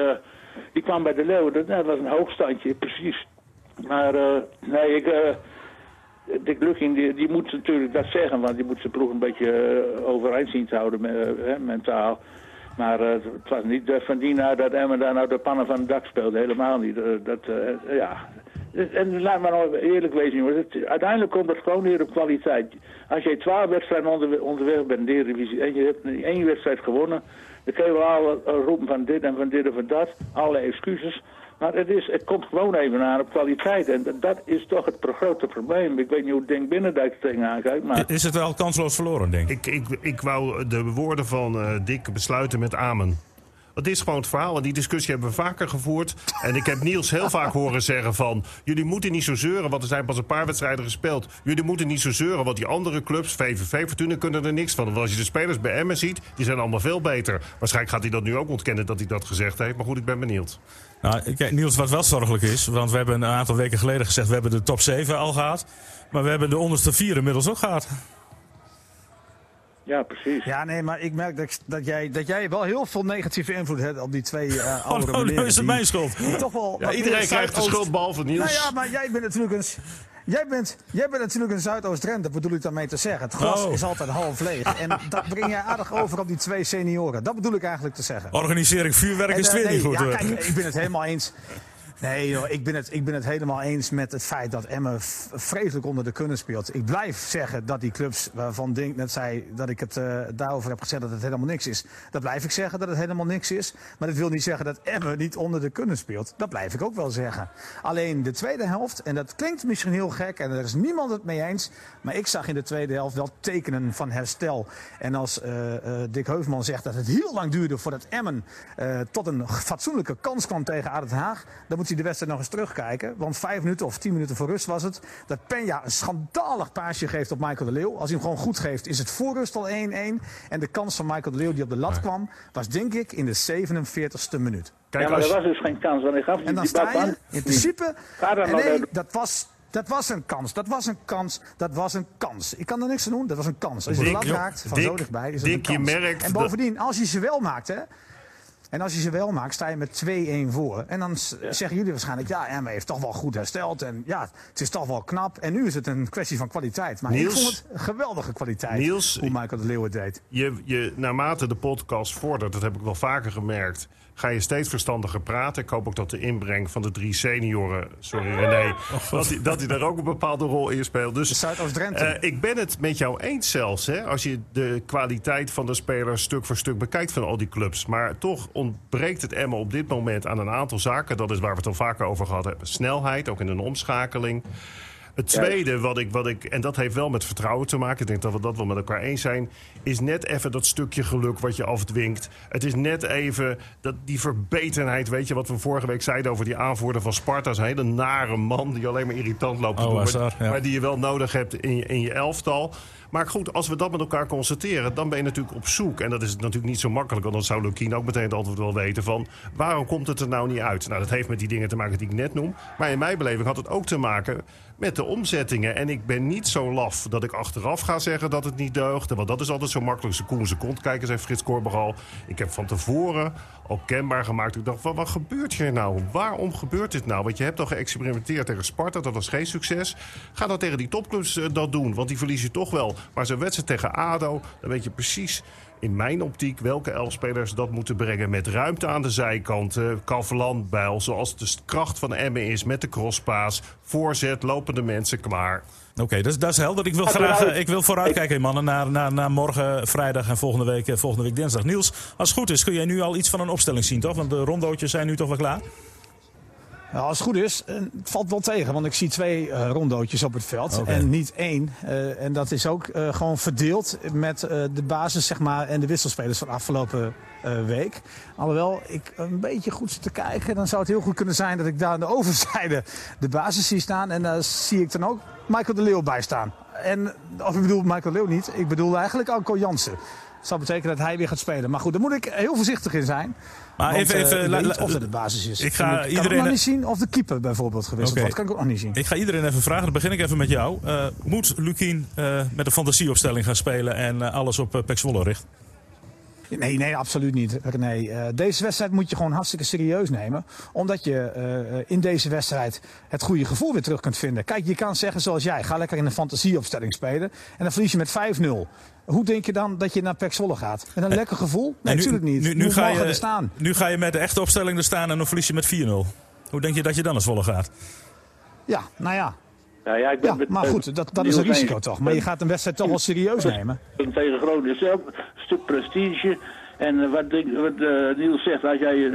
die kwam bij de Leeuw. Dat, dat was een hoogstandje, precies. Maar eh, nee, ik... eh Dick Lucking, die, die moet natuurlijk dat zeggen, want die moet zijn ploeg een beetje eh, overeind zien te houden hè, mentaal. Maar het was niet uh, van die naar dat Emmen daar nou de pannen van het dak speelde. Helemaal niet. Dat, ja. En laat maar nou eerlijk wezen, jongens. Uiteindelijk komt het gewoon weer op kwaliteit. Als je twaalf wedstrijden onder, onderweg bent in de Eredivisie en je hebt één wedstrijd gewonnen... dan kun je wel roepen van dit en van dit en van dat. Alle excuses. Maar het, is, het komt gewoon even aan op kwaliteit. En dat is toch het grote probleem. Ik weet niet hoe Denk Binnendijk er tegenaan kijkt. Maar... Is het wel kansloos verloren, denk ik? Ik, ik, ik wou de woorden van uh, Dick besluiten met amen. Dat is gewoon het verhaal. En die discussie hebben we vaker gevoerd. En ik heb Niels heel vaak horen zeggen van... jullie moeten niet zo zeuren, want er zijn pas een paar wedstrijden gespeeld. Jullie moeten niet zo zeuren, want die andere clubs... VVV, Fortuna, kunnen er niks van. Want als je de spelers bij Emmen ziet, die zijn allemaal veel beter. Waarschijnlijk gaat hij dat nu ook ontkennen dat hij dat gezegd heeft. Maar goed, ik ben benieuwd. Nou, kijk, Niels, wat wel zorgelijk is... want we hebben een aantal weken geleden gezegd... we hebben de top 7 al gehad. Maar we hebben de onderste vier inmiddels ook gehad. Ja, precies. Ja, nee, maar ik merk dat, dat, jij, dat jij wel heel veel negatieve invloed hebt op die twee uh, *laughs* oudere oh, nu is het mijn schuld. toch wel ja, iedereen krijgt de schuld, behalve Niels. Nou ja, maar jij bent natuurlijk een... Jij bent, jij bent natuurlijk een Zuidoost-Drenthe, dat bedoel ik daarmee te zeggen. Het glas oh. is altijd half leeg. *laughs* En dat breng jij aardig over op die twee senioren. Dat bedoel ik eigenlijk te zeggen. Organisering vuurwerk is weer niet goed. Ja, kijk, ik ben het helemaal eens. Nee, joh, ik, ben het, ik ben het helemaal eens met het feit dat Emmen vreselijk onder de kunnen speelt. Ik blijf zeggen dat die clubs, waarvan Dink net zei dat ik het uh, daarover heb gezegd dat het helemaal niks is. Dat blijf ik zeggen dat het helemaal niks is. Maar dat wil niet zeggen dat Emmen niet onder de kunnen speelt. Dat blijf ik ook wel zeggen. Alleen de tweede helft, en dat klinkt misschien heel gek en er is niemand het mee eens. Maar ik zag in de tweede helft wel tekenen van herstel. En als uh, uh, Dick Heufman zegt dat het heel lang duurde voordat Emmen tot een fatsoenlijke kans kwam tegen Aden Haag. Dan moet hij de wedstrijd nog eens terugkijken. Want vijf minuten of tien minuten voor rust was het. Dat Penja een schandalig paasje geeft op Michael de Leeuw. Als hij hem gewoon goed geeft, is het voor rust al 1-1. En de kans van Michael de Leeuw die op de lat kwam, was denk ik in de 47ste minuut. Kijk, ja, maar er was dus geen kans. Want ik gaf en dan sta je, in principe... Nee, dat was... Dat was een kans, dat was een kans, dat was een kans. Ik kan er niks aan doen, dat was een kans. Als je de lat raakt, van Dick, zo dichtbij, is het Dick, een kans. Je merkt en bovendien, als je ze wel maakt, hè, en als je ze wel maakt, sta je met 2-1 voor. En dan ja. zeggen jullie waarschijnlijk, ja, Emma heeft toch wel goed hersteld. En ja, het is toch wel knap. En nu is het een kwestie van kwaliteit. Maar Niels, ik vond het geweldige kwaliteit Niels, hoe Michael de Leeuw het deed. Je, je, naarmate de podcast vordert, dat heb ik wel vaker gemerkt... ga je steeds verstandiger praten. Ik hoop ook dat de inbreng van de drie senioren... Sorry René, dat hij, dat daar ook een bepaalde rol in speelt. Dus Zuidoost-Drenthe. Uh, ik ben het met jou eens zelfs. Hè, als je de kwaliteit van de spelers stuk voor stuk bekijkt van al die clubs. Maar toch ontbreekt het Emmen op dit moment aan een aantal zaken. Dat is waar we het al vaker over gehad hebben. Snelheid, ook in een omschakeling. Het tweede, wat ik, wat ik, en dat heeft wel met vertrouwen te maken, ik denk dat we dat wel met elkaar eens zijn, is net even dat stukje geluk wat je afdwingt. Het is net even dat, die verbetenheid, weet je, wat we vorige week zeiden over die aanvoerder van Sparta. Een hele nare man die alleen maar irritant loopt te oh, doen, Azar, maar, ja. maar die je wel nodig hebt in je, in je elftal. Maar goed, als we dat met elkaar constateren, dan ben je natuurlijk op zoek. En dat is natuurlijk niet zo makkelijk, want dan zou Lukien ook meteen het antwoord wel weten van... waarom komt het er nou niet uit? Nou, dat heeft met die dingen te maken die ik net noem. Maar in mijn beleving had het ook te maken met de omzettingen. En ik ben niet zo laf dat ik achteraf ga zeggen dat het niet deugde. Want dat is altijd zo makkelijk. Ze koen, ze kont kijken, zei Frits Korberal. Ik heb van tevoren al kenbaar gemaakt. Ik dacht, wat, wat gebeurt hier nou? Waarom gebeurt dit nou? Want je hebt al geëxperimenteerd tegen Sparta. Dat was geen succes. Ga dan tegen die topclubs uh, dat doen. Want die verlies je toch wel. Maar zo'n wedstrijd tegen ADO, dan weet je precies in mijn optiek welke elf spelers dat moeten brengen. Met ruimte aan de zijkant. Uh, Kalverland, Bijl, zoals de kracht van Emmen is. Met de crosspaas. Voorzet, lopende mensen klaar. Oké, okay, dat, dat, is helder. Ik wil graag ik wil vooruitkijken, *laughs* mannen, naar, naar, naar morgen vrijdag en volgende week, volgende week dinsdag. Niels, als het goed is, kun jij nu al iets van een opstelling zien, toch? Want de rondootjes zijn nu toch wel klaar? Nou, als het goed is, het valt wel tegen. Want ik zie twee uh, rondootjes op het veld. Okay. En niet één. Uh, en dat is ook uh, gewoon verdeeld met de basis zeg maar, en de wisselspelers van de afgelopen week. Alhoewel ik een beetje goed zit te kijken. Dan zou het heel goed kunnen zijn dat ik daar aan de *laughs* overzijde de basis zie staan. En daar zie ik dan ook Michael de Leeuw bij staan. En, of ik bedoel Michael de Leeuw niet. Ik bedoel eigenlijk Anko Jansen. Dat zou betekenen dat hij weer gaat spelen. Maar goed, daar moet ik heel voorzichtig in zijn. Maar Want, even, even, uh, weet of het de basis is. Ik ga ik iedereen nog niet zien of de keeper bijvoorbeeld gewisseld okay. wordt. kan ik ook nog niet zien. Ik ga iedereen even vragen. Dan begin ik even met jou. Uh, moet Lukien uh, met een fantasieopstelling gaan spelen en alles op uh, Pek Zwolle richten? Nee, nee, absoluut niet, René. Uh, deze wedstrijd moet je gewoon hartstikke serieus nemen. Omdat je uh, in deze wedstrijd het goede gevoel weer terug kunt vinden. Kijk, je kan zeggen zoals jij, ga lekker in een fantasieopstelling spelen. En dan verlies je met 5-0. Hoe denk je dan dat je naar Pek Zwolle gaat? Met een lekker gevoel? Nee, natuurlijk niet. Nu, nu, ga je, er staan. nu ga je met de echte opstelling er staan en dan verlies je met 4-0. Hoe denk je dat je dan naar Zwolle gaat? Ja, nou ja, ja, ja, ik ben ja, maar goed, dat, dat is een risico toch. Maar je gaat een wedstrijd toch wel serieus nemen. Tegen Groningen zelf, een stuk prestige. En eh, wat, wat uh, Niels zegt, als jij een,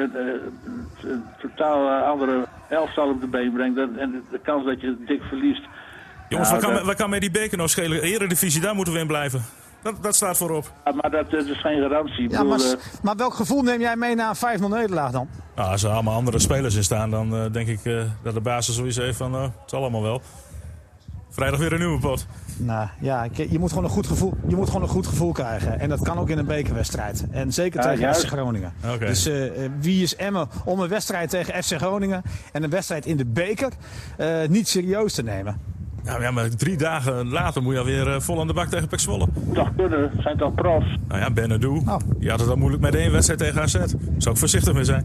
een totaal andere elftal op de been brengt... en de kans dat je dik verliest... Jongens, nou, wat, kan, wat kan met die beker nou schelen? Eredivisie, daar moeten we in blijven. Dat, dat staat voorop. Ja, maar dat, dat, is geen garantie. Ja, maar, maar, welk gevoel neem jij mee na een 5-0 nederlaag dan? Nou, als er allemaal andere spelers in staan, dan uh, denk ik uh, dat de basis sowieso heeft van... Uh, het zal allemaal wel. Vrijdag weer een nieuwe pot. Nou ja, je moet, gewoon een goed gevoel, je moet gewoon een goed gevoel krijgen. En dat kan ook in een bekerwedstrijd. En zeker tegen FC Groningen. Dus uh, wie is Emmen om een wedstrijd tegen FC Groningen en een wedstrijd in de beker uh, niet serieus te nemen? Nou ja, maar drie dagen later moet je alweer uh, vol aan de bak tegen Pek Zwolle. Toch kunnen, zijn toch profs. Nou ja, Benadou. Oh. Die had het al moeilijk met één wedstrijd tegen AZ. Zou ik voorzichtig mee zijn.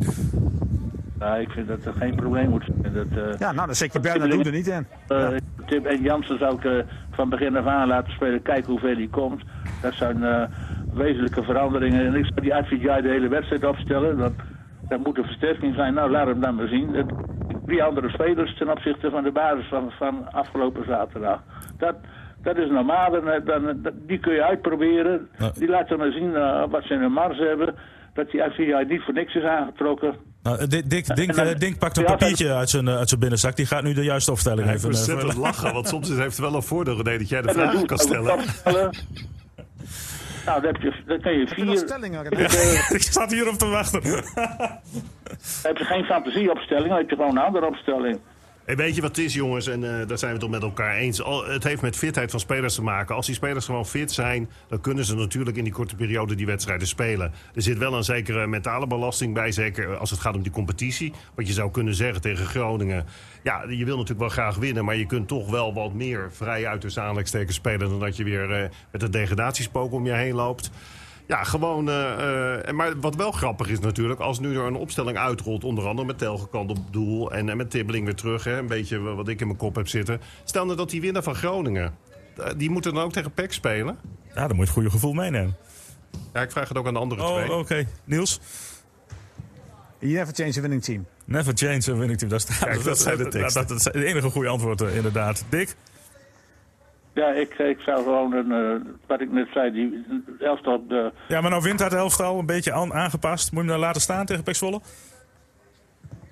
Nou, ik vind dat er geen probleem moet zijn. Dat, uh, ja, nou, dan zet je Bernardo er niet in. Uh, Tim en Jansen zou ik uh, van begin af aan laten spelen. Kijken hoe ver die komt. Dat zijn wezenlijke veranderingen. En ik zou die Advidjai de hele wedstrijd opstellen. Dat, dat moet een versterking zijn. Nou, laat hem dan maar zien. Drie andere spelers ten opzichte van de basis van, van afgelopen zaterdag. Dat, dat is normaal. Dan, dan, die kun je uitproberen. Die laten maar zien wat ze in hun mars hebben. Dat die Advidjai niet voor niks is aangetrokken. Nou, Dick, Dick, Dink, dan, Dink pakt een papiertje uit zijn, uit zijn binnenzak. Die gaat nu de juiste opstelling ja, even... Ik moet lachen, want soms heeft het wel een voordeel, René, dat jij de vragen kan stellen. Nou, dan, heb je, dan kan je vier... Stellingen, ik *laughs* sta hier op te wachten. heb je geen fantasieopstelling, dan heb je gewoon een andere opstelling. Weet je wat het is, jongens? En uh, daar zijn we het met elkaar eens. het heeft met fitheid van spelers te maken. Als die spelers gewoon fit zijn, dan kunnen ze natuurlijk in die korte periode die wedstrijden spelen. Er zit wel een zekere mentale belasting bij, zeker als het gaat om die competitie. Wat je zou kunnen zeggen tegen Groningen. Ja, je wil natuurlijk wel graag winnen, maar je kunt toch wel wat meer vrij uit de aanleidingstekens spelen dan dat je weer uh, met een degradatiespook om je heen loopt. Ja, gewoon. Uh, maar wat wel grappig is natuurlijk, als nu er een opstelling uitrolt, onder andere met Telgekant op doel en, en met Tibbeling weer terug, hè, een beetje wat ik in mijn kop heb zitten. Stel nou dat die winnaar van Groningen, die moeten dan ook tegen PEC spelen? Ja, dan moet je het goede gevoel meenemen. Ja, ik vraag het ook aan de andere oh, twee. oké. Niels? You never change a winning team. Never change a winning team. Dat, staat, Kijk, *laughs* dat, zijn de teksten. Dat, dat, is het enige goede antwoord, inderdaad. Dick? Ja, ik, ik zou gewoon, een, uh, wat ik net zei, die elftal... De... Ja, maar nou wint dat elftal een beetje aan, aangepast. Moet je hem dan laten staan tegen Pek Zwolle?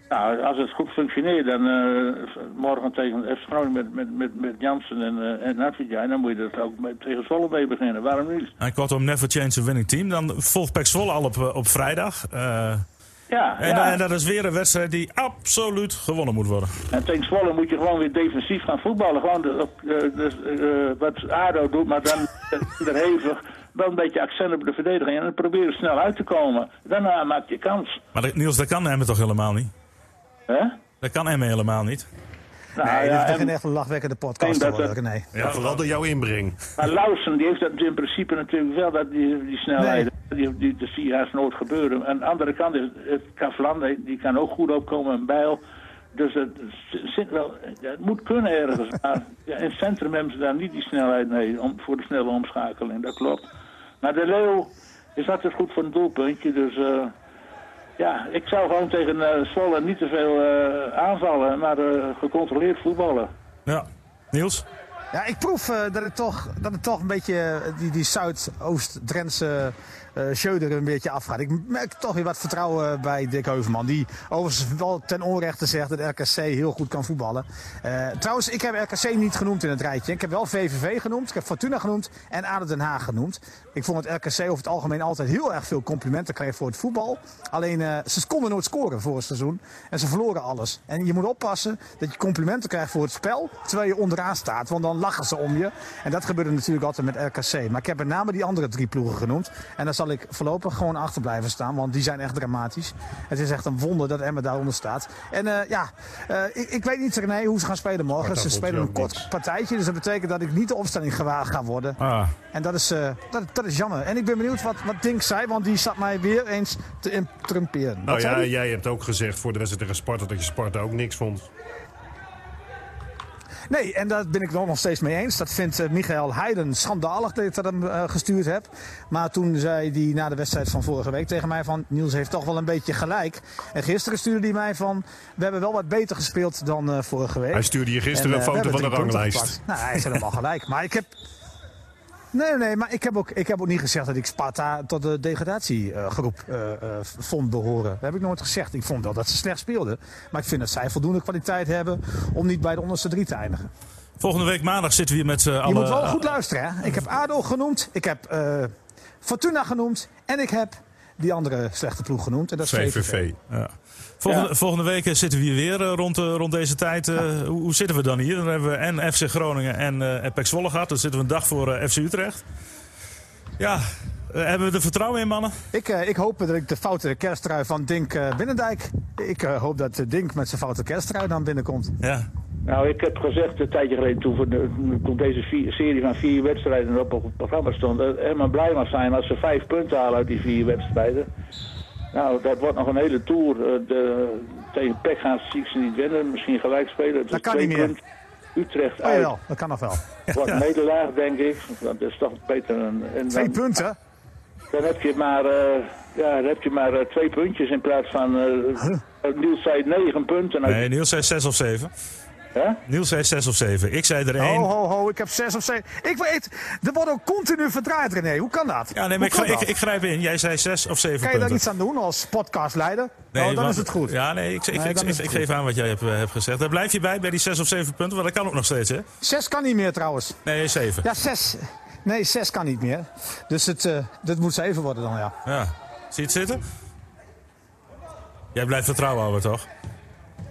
Nou, als het goed functioneert, dan uh, morgen tegen FC Groningen met, met, met, met Jansen en, uh, en Navia, dan moet je dat ook met, tegen Zwolle mee beginnen. Waarom niet? En kortom, never change a winning team. Dan volgt Pek Zwolle al op, op vrijdag. Ja, en, ja. en, dat is weer een wedstrijd die absoluut gewonnen moet worden. En tegen Zwolle moet je gewoon weer defensief gaan voetballen. Gewoon de, de, de, wat ADO doet, maar dan er hevig wel een beetje accent op de verdediging. En dan proberen snel uit te komen. Daarna maak je kans. Maar Niels, dat kan Emmen toch helemaal niet? Hè? Dat kan Emmen helemaal niet. Nou, nee, ja, dat is echt een lachwekkende podcast te worden, nee. Ja, vooral door jouw inbreng. Maar Lausen die heeft dat in principe natuurlijk wel, dat die, die snelheid. Die, die, dat zie je haast nooit gebeuren. Aan de andere kant, is het Kavlan, die kan ook goed opkomen, een bijl. Dus het, zit wel, het moet kunnen ergens. *laughs* Maar ja, in het centrum hebben ze daar niet die snelheid mee om, voor de snelle omschakeling, dat klopt. Maar de Leeuw is altijd goed voor een doelpuntje, dus... Uh, ja, ik zou gewoon tegen uh, niet te veel uh, aanvallen, maar uh, gecontroleerd voetballen. Ja, Niels? Ja, ik proef dat, het toch, dat het toch een beetje die, die Zuidoost-Drentse uh, een beetje afgaat. Ik merk toch weer wat vertrouwen bij Dick Heuvelman. Die overigens wel ten onrechte zegt dat RKC heel goed kan voetballen. Trouwens, ik heb RKC niet genoemd in het rijtje. Ik heb wel VVV genoemd, ik heb Fortuna genoemd en ADO Den Haag genoemd. Ik vond dat RKC over het algemeen altijd heel erg veel complimenten kreeg voor het voetbal. Alleen ze konden nooit scoren voor het seizoen. En ze verloren alles. En je moet oppassen dat je complimenten krijgt voor het spel. Terwijl je onderaan staat. Want dan lachen ze om je. En dat gebeurde natuurlijk altijd met RKC. Maar ik heb met name die andere drie ploegen genoemd. En dan zal ik voorlopig gewoon achter blijven staan. Want die zijn echt dramatisch. Het is echt een wonder dat Emma daaronder staat. En eh, ja, eh, ik, ik weet niet René hoe ze gaan spelen morgen. Ze spelen een kort partijtje. Dus dat betekent dat ik niet de opstelling gewaagd ga worden. Ah, En dat is, eh, dat, dat is jammer. En ik ben benieuwd wat, wat Dink zei. Want die zat mij weer eens te interrumperen. Nou ja, jij hebt ook gezegd voor de wedstrijd tegen Sparta dat je Sparta ook niks vond. Nee, en daar ben ik het nog steeds mee eens. Dat vindt eh, Michael Heiden schandalig dat ik dat hem eh, gestuurd heb. Maar toen zei hij na de wedstrijd van vorige week tegen mij van... Niels heeft toch wel een beetje gelijk. En gisteren stuurde hij mij van... We hebben wel wat beter gespeeld dan eh, vorige week. Hij stuurde je gisteren En, een foto van de ranglijst. Nou, hij is helemaal gelijk. Maar ik heb... Nee, nee, maar ik heb, ook, ik heb ook niet gezegd dat ik Sparta tot de degradatiegroep eh, eh, vond behoren. Dat heb ik nooit gezegd. Ik vond wel dat ze slecht speelden. Maar ik vind dat zij voldoende kwaliteit hebben om niet bij de onderste drie te eindigen. volgende week maandag zitten we hier met z'n Je allen. moet wel goed luisteren. Hè? Ik heb ADO genoemd, ik heb eh, Fortuna genoemd en ik heb die andere slechte ploeg genoemd. En dat is VVV. VVV. Ja. Volgende, Ja. volgende week eh, zitten we hier weer eh, rond, eh, rond deze tijd. Eh, hoe, hoe zitten we dan hier? Dan hebben we en FC Groningen en eh PEC Zwolle gehad. Dan zitten we een dag voor FC Utrecht. Ja, hebben we er vertrouwen in, mannen? Ik, eh, ik hoop dat ik de foute kersttrui van Dink eh, Binnendijk. Ik eh, hoop dat Dink met zijn foute kersttrui dan binnenkomt. Ja. Nou, ik heb gezegd een tijdje geleden toen, voor de- toen deze vier- serie van vier wedstrijden op het programma stond, dat Emma blij mag zijn als ze vijf punten halen uit die vier wedstrijden. Nou, dat wordt nog een hele tour. Eh, De, tegen PEC gaan ze, zie ik ze niet winnen, misschien gelijk spelen. Het Dat is kan twee niet meer. punten. Utrecht Oh uit dat kan nog wel. *laughs* wordt een nederlaag, denk ik. Dat is toch beter. En, en Twee dan, punten. dan heb je maar, eh, ja, dan heb je maar eh, twee puntjes in plaats van. eh Niels zei negen punten. uit- Nee, Niels zei 6 of 7. Hè? Niels zei 6 of 7. Ik zei er Ho, 1. ho, ho, ik heb zes of zeven. Ik weet, er wordt ook continu verdraaid, René. Hoe kan dat? Ja, nee, maar ik, ik, ik grijp in. Jij zei 6 of 7 Kan je daar iets aan doen als podcastleider? Nee, oh, dan want- is het goed. Ja, nee, ik, ik, Nee, goed. geef aan wat jij hebt, eh, hebt gezegd. Daar blijf je bij, bij die 6 of 7 punten, want dat kan ook nog steeds, hè? Zes kan niet meer trouwens. Nee, 7. Ja, zes. Nee, zes kan niet meer. Dus het, eh dat moet zeven worden dan, ja. Ja. Zie je het zitten? Jij blijft vertrouwen houden, toch?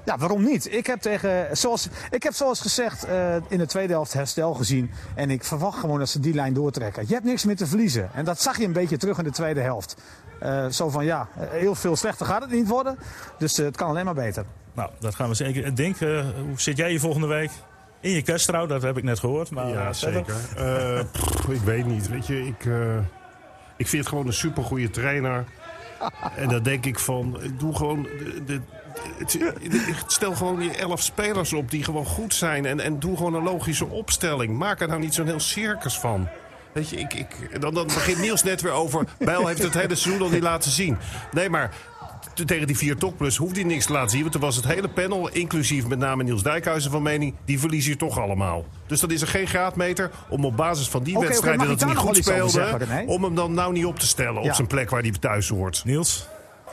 Ja, waarom niet? Ik heb, tegen, zoals, ik heb zoals gezegd eh, in de tweede helft herstel gezien. En ik verwacht gewoon dat ze die lijn doortrekken. Je hebt niks meer te verliezen. En dat zag je een beetje terug in de tweede helft. Eh, zo van ja, heel veel slechter gaat het niet worden. Dus eh, het kan alleen maar beter. Nou, dat gaan we zeker. Denk, hoe zit jij hier volgende week? In je kersttrouw, dat heb ik net gehoord. Maar, Ja, zeker. Eh, pff, ik weet niet. Weet je, ik, eh, ik vind het gewoon een supergoeie trainer. *laughs* En dan denk ik van, doe gewoon. De, de- het- stel gewoon je elf spelers op die gewoon goed zijn. En, en doe gewoon een logische opstelling. Maak er nou niet zo'n heel circus van. Weet je, ik, ik, dan, dan begint Niels net weer over. Bijl heeft het hele seizoen al niet laten zien. Nee, maar tegen die vier topplus hoeft hij niks te laten zien. Want toen was het hele panel, inclusief met name Niels Dijkhuizen van mening... die verliezen je toch allemaal. Dus dan is er geen graadmeter om op basis van die wedstrijden... dat hij niet goed speelde, zeggen, om hem dan nou niet op te stellen... Ja. op zijn plek waar hij thuis hoort. Niels?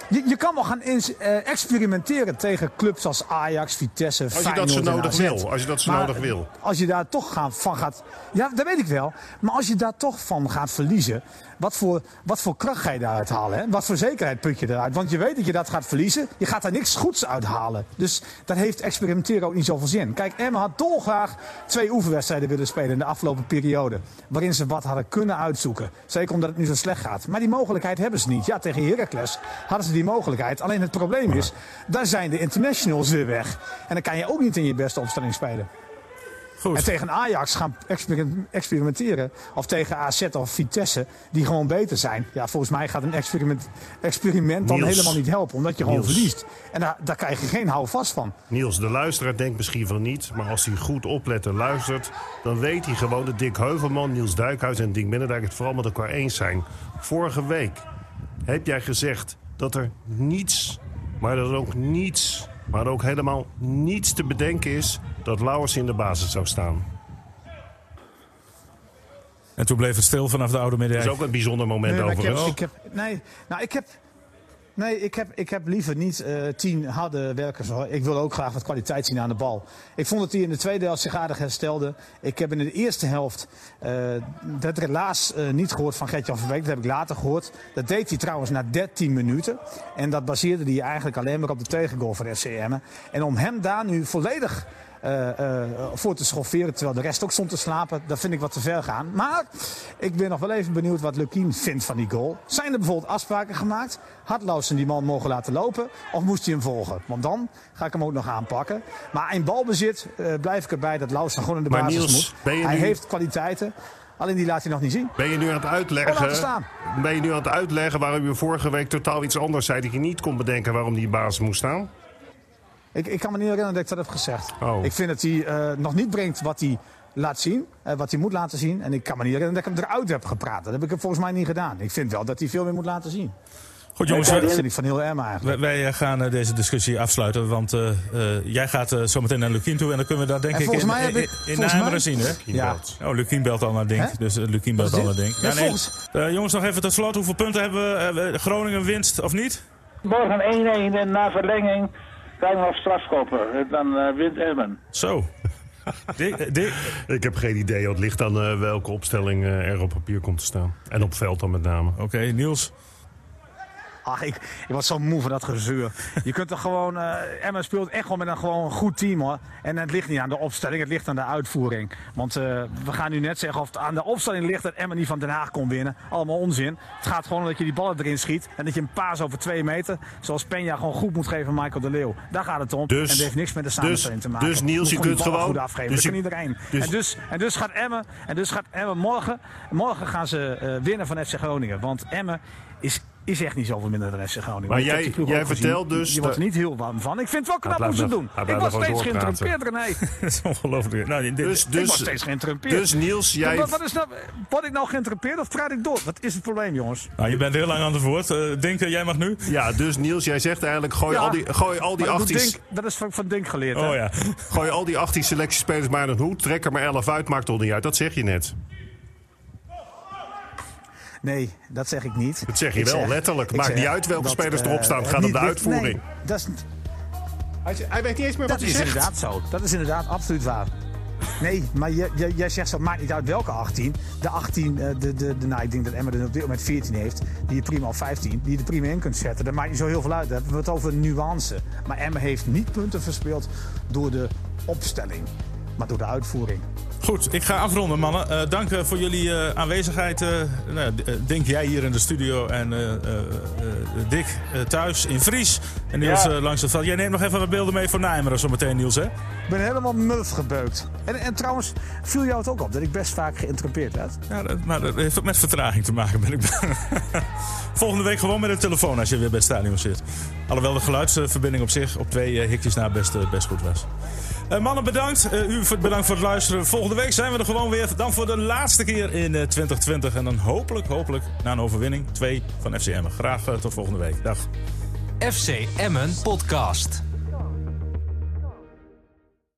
Je, je kan wel gaan eh, experimenteren tegen clubs als Ajax, Vitesse, Als je dat zo en nodig wil. Als je dat zo Maar nodig wil. Als je daar toch gaan, van gaat... Ja, dat weet ik wel. Maar als je daar toch van gaat verliezen... Wat voor, wat voor kracht ga je daaruit halen? Hè? Wat voor zekerheid put je eruit? Want je weet dat je dat gaat verliezen. Je gaat daar niks goeds uithalen. Dus dat heeft experimenteren ook niet zoveel zin. Kijk, Emma had dolgraag twee oefenwedstrijden willen spelen in de afgelopen periode. Waarin ze wat hadden kunnen uitzoeken. Zeker omdat het nu zo slecht gaat. Maar die mogelijkheid hebben ze niet. Ja, tegen Heracles hadden ze die mogelijkheid. Alleen het probleem is, daar zijn de internationals weer weg. En dan kan je ook niet in je beste opstelling spelen. Goed. En tegen Ajax gaan experim- experimenteren. Of tegen AZ of Vitesse, die gewoon beter zijn. Ja, volgens mij gaat een experiment, experiment dan Niels. helemaal niet helpen. Omdat je gewoon verliest. En daar, daar krijg je geen houvast van. Niels, de luisteraar denkt misschien van niet... maar als hij goed oplet en luistert... dan weet hij gewoon dat Dick Heuvelman, Niels Duikhuis en Dink Binnendijk... het vooral met elkaar eens zijn. Vorige week heb jij gezegd dat er niets... maar dat er ook niets... maar ook helemaal niets te bedenken is... dat Lauwers in de basis zou staan. En toen bleef het stil vanaf de oude Dat is ook een bijzonder moment Nee, maar ik heb, overigens. ik heb, nee, nou, ik heb, nee ik, heb, ik heb liever niet eh, tien harde werkers. Hoor. Ik wil ook graag wat kwaliteit zien aan de bal. Ik vond dat hij in de tweede helft zich aardig herstelde. Ik heb in de eerste helft eh, dat helaas eh, niet gehoord van Gert-Jan van Beek. Dat heb ik later gehoord. Dat deed hij trouwens na 13 minuten. En dat baseerde hij eigenlijk alleen maar op de tegengoal van Emmen. En om hem daar nu volledig voor te schofferen. Terwijl de rest ook stond te slapen. Dat vind ik wat te ver gaan. Maar ik ben nog wel even benieuwd wat Lukien vindt van die goal. Zijn er bijvoorbeeld afspraken gemaakt? Had Lausen die man mogen laten lopen? Of moest hij hem volgen? Want dan ga ik hem ook nog aanpakken. Maar in balbezit eh, blijf ik erbij dat Lausen gewoon in de Maar basis Niels, moet. Hij nu- heeft kwaliteiten. Alleen die laat hij nog niet zien. Ben je nu aan het Oh, uitleggen? staan. Ben je nu aan het uitleggen waarom je vorige week totaal iets anders zei dat je niet kon bedenken waarom die basis moest staan? Ik, ik kan me niet herinneren dat ik dat heb gezegd. Oh. Ik vind dat hij eh, nog niet brengt wat hij laat zien. eh, wat hij moet laten zien. En ik kan me niet herinneren dat ik hem eruit heb gepraat. Dat heb ik hem volgens mij niet gedaan. Ik vind wel dat hij veel meer moet laten zien. Goed jongens, dat wij, vind ik van heel erg eigenlijk. wij- wij gaan eh, deze discussie afsluiten. Want eh, eh, jij gaat eh, zometeen naar Lukien toe. En dan kunnen we dat denk En ik in, mij heb in, ik- in volgens Nijmegen mij- zien. Hè? Ja. Oh, Lukien belt al naar Dink. Dus uh, Lukien belt al naar? Dink. Ja, Nee, Eh, jongens, nog even tot slot. Hoeveel punten hebben we? Eh, Groningen winst of niet? Morgen 1-1 en na verlenging nog strafschoppen. En Dan eh, wint Emmen. Zo. *laughs* Eh, Ik heb geen idee. Het ligt aan eh, welke opstelling eh, er op papier komt te staan. En op veld dan met name. Oké, Niels. Ach, ik, ik word zo moe van dat gezeur. Je kunt er gewoon... Emma speelt echt gewoon met een gewoon goed team hoor. En het ligt niet aan de opstelling, het ligt aan de uitvoering. Want eh, we gaan nu net zeggen of het aan de opstelling ligt dat Emma niet van Den Haag kon winnen. Allemaal onzin. Het gaat gewoon om dat je die ballen erin schiet. En dat je een paas over twee meter, zoals Peña gewoon goed moet geven aan Michael de Leeuw. Daar gaat het om. Dus- en dat heeft niks met de samenstelling dus- te maken. dus Niels, je kunt gewoon- goed afgeven. dus dat je- kan iedereen. dus- en, dus, en dus gaat Emmen, en dus gaat Emmen morgen, morgen gaan ze eh, winnen van FC Groningen. Want Emmen is, is echt niet zoveel minder dan FC Groningen. Maar Ik jij- jij gezien. vertelt dus Je wordt er dat- niet heel warm van. Ik vind het wel knap hoe ze doen. Ik nog steeds geïnterrumpeerd, René. *laughs* Dat is ongelooflijk. Nou, dit- Dus, Ik word dus, steeds geïnterrumpeerd. dus Niels, jij... Wat, wat is nou, word ik nou geïnterrumpeerd of praat ik door? Wat is het probleem, jongens? nou, je bent heel lang aan het woord. Eh Denk, eh, jij mag nu? Ja, dus Niels, jij zegt eigenlijk: gooi, Ja, al, die, gooi al die Maar dat, doet 18, Dink, dat is van, van Dink geleerd. hè? Oh ja. gooi al die 18 selectiespelers maar in een hoed. Trek er maar 11 uit, maakt toch niet uit. Dat zeg je net. Nee, dat zeg ik niet. Dat zeg je Ik wel, zeg- letterlijk. Maakt zeg niet uit welke dat, spelers eh, erop staan. Het het gaat om de uitvoering. Nee, dat is, Hij, hij weet niet eens meer Dat is inderdaad zo. Dat is inderdaad absoluut waar. Nee, maar je, je, jij zegt zo, het maakt niet uit welke 18. De 18, eh, de, de, de, nou, ik denk dat Emma er op dit moment 14 heeft. Die je prima op 15, die je er prima in kunt zetten. Dat maakt niet zo heel veel uit. Dan hebben we het over nuance. Maar Emma heeft niet punten verspeeld door de opstelling. Maar door de uitvoering. Goed, ik ga afronden, mannen. Eh, dank eh, voor jullie eh, aanwezigheid. eh nou, Denk jij hier in de studio en eh, eh, eh, Dick eh, thuis in Fries. En Niels Ja. eh, langs het veld. Jij neemt nog even wat beelden mee voor Nijmegen zometeen, Niels, hè? Ik ben helemaal muf gebeukt. En, en trouwens, viel jou het ook op dat ik best vaak geïnterrumpeerd werd? Ja, dat, maar dat heeft ook met vertraging te maken, ben ik. *laughs* Volgende week gewoon met een telefoon als je weer bij het stadion zit. Alhoewel de geluidsverbinding op zich op twee eh, hikjes na best, best goed was. Eh, mannen, bedankt. Eh, u bedankt voor het luisteren. Volgende week zijn we er gewoon weer. Dan voor de laatste keer in eh, 2020. En dan hopelijk, hopelijk na een overwinning. Twee van FCM. Graag eh, tot volgende week. Dag. FC Emmen Podcast.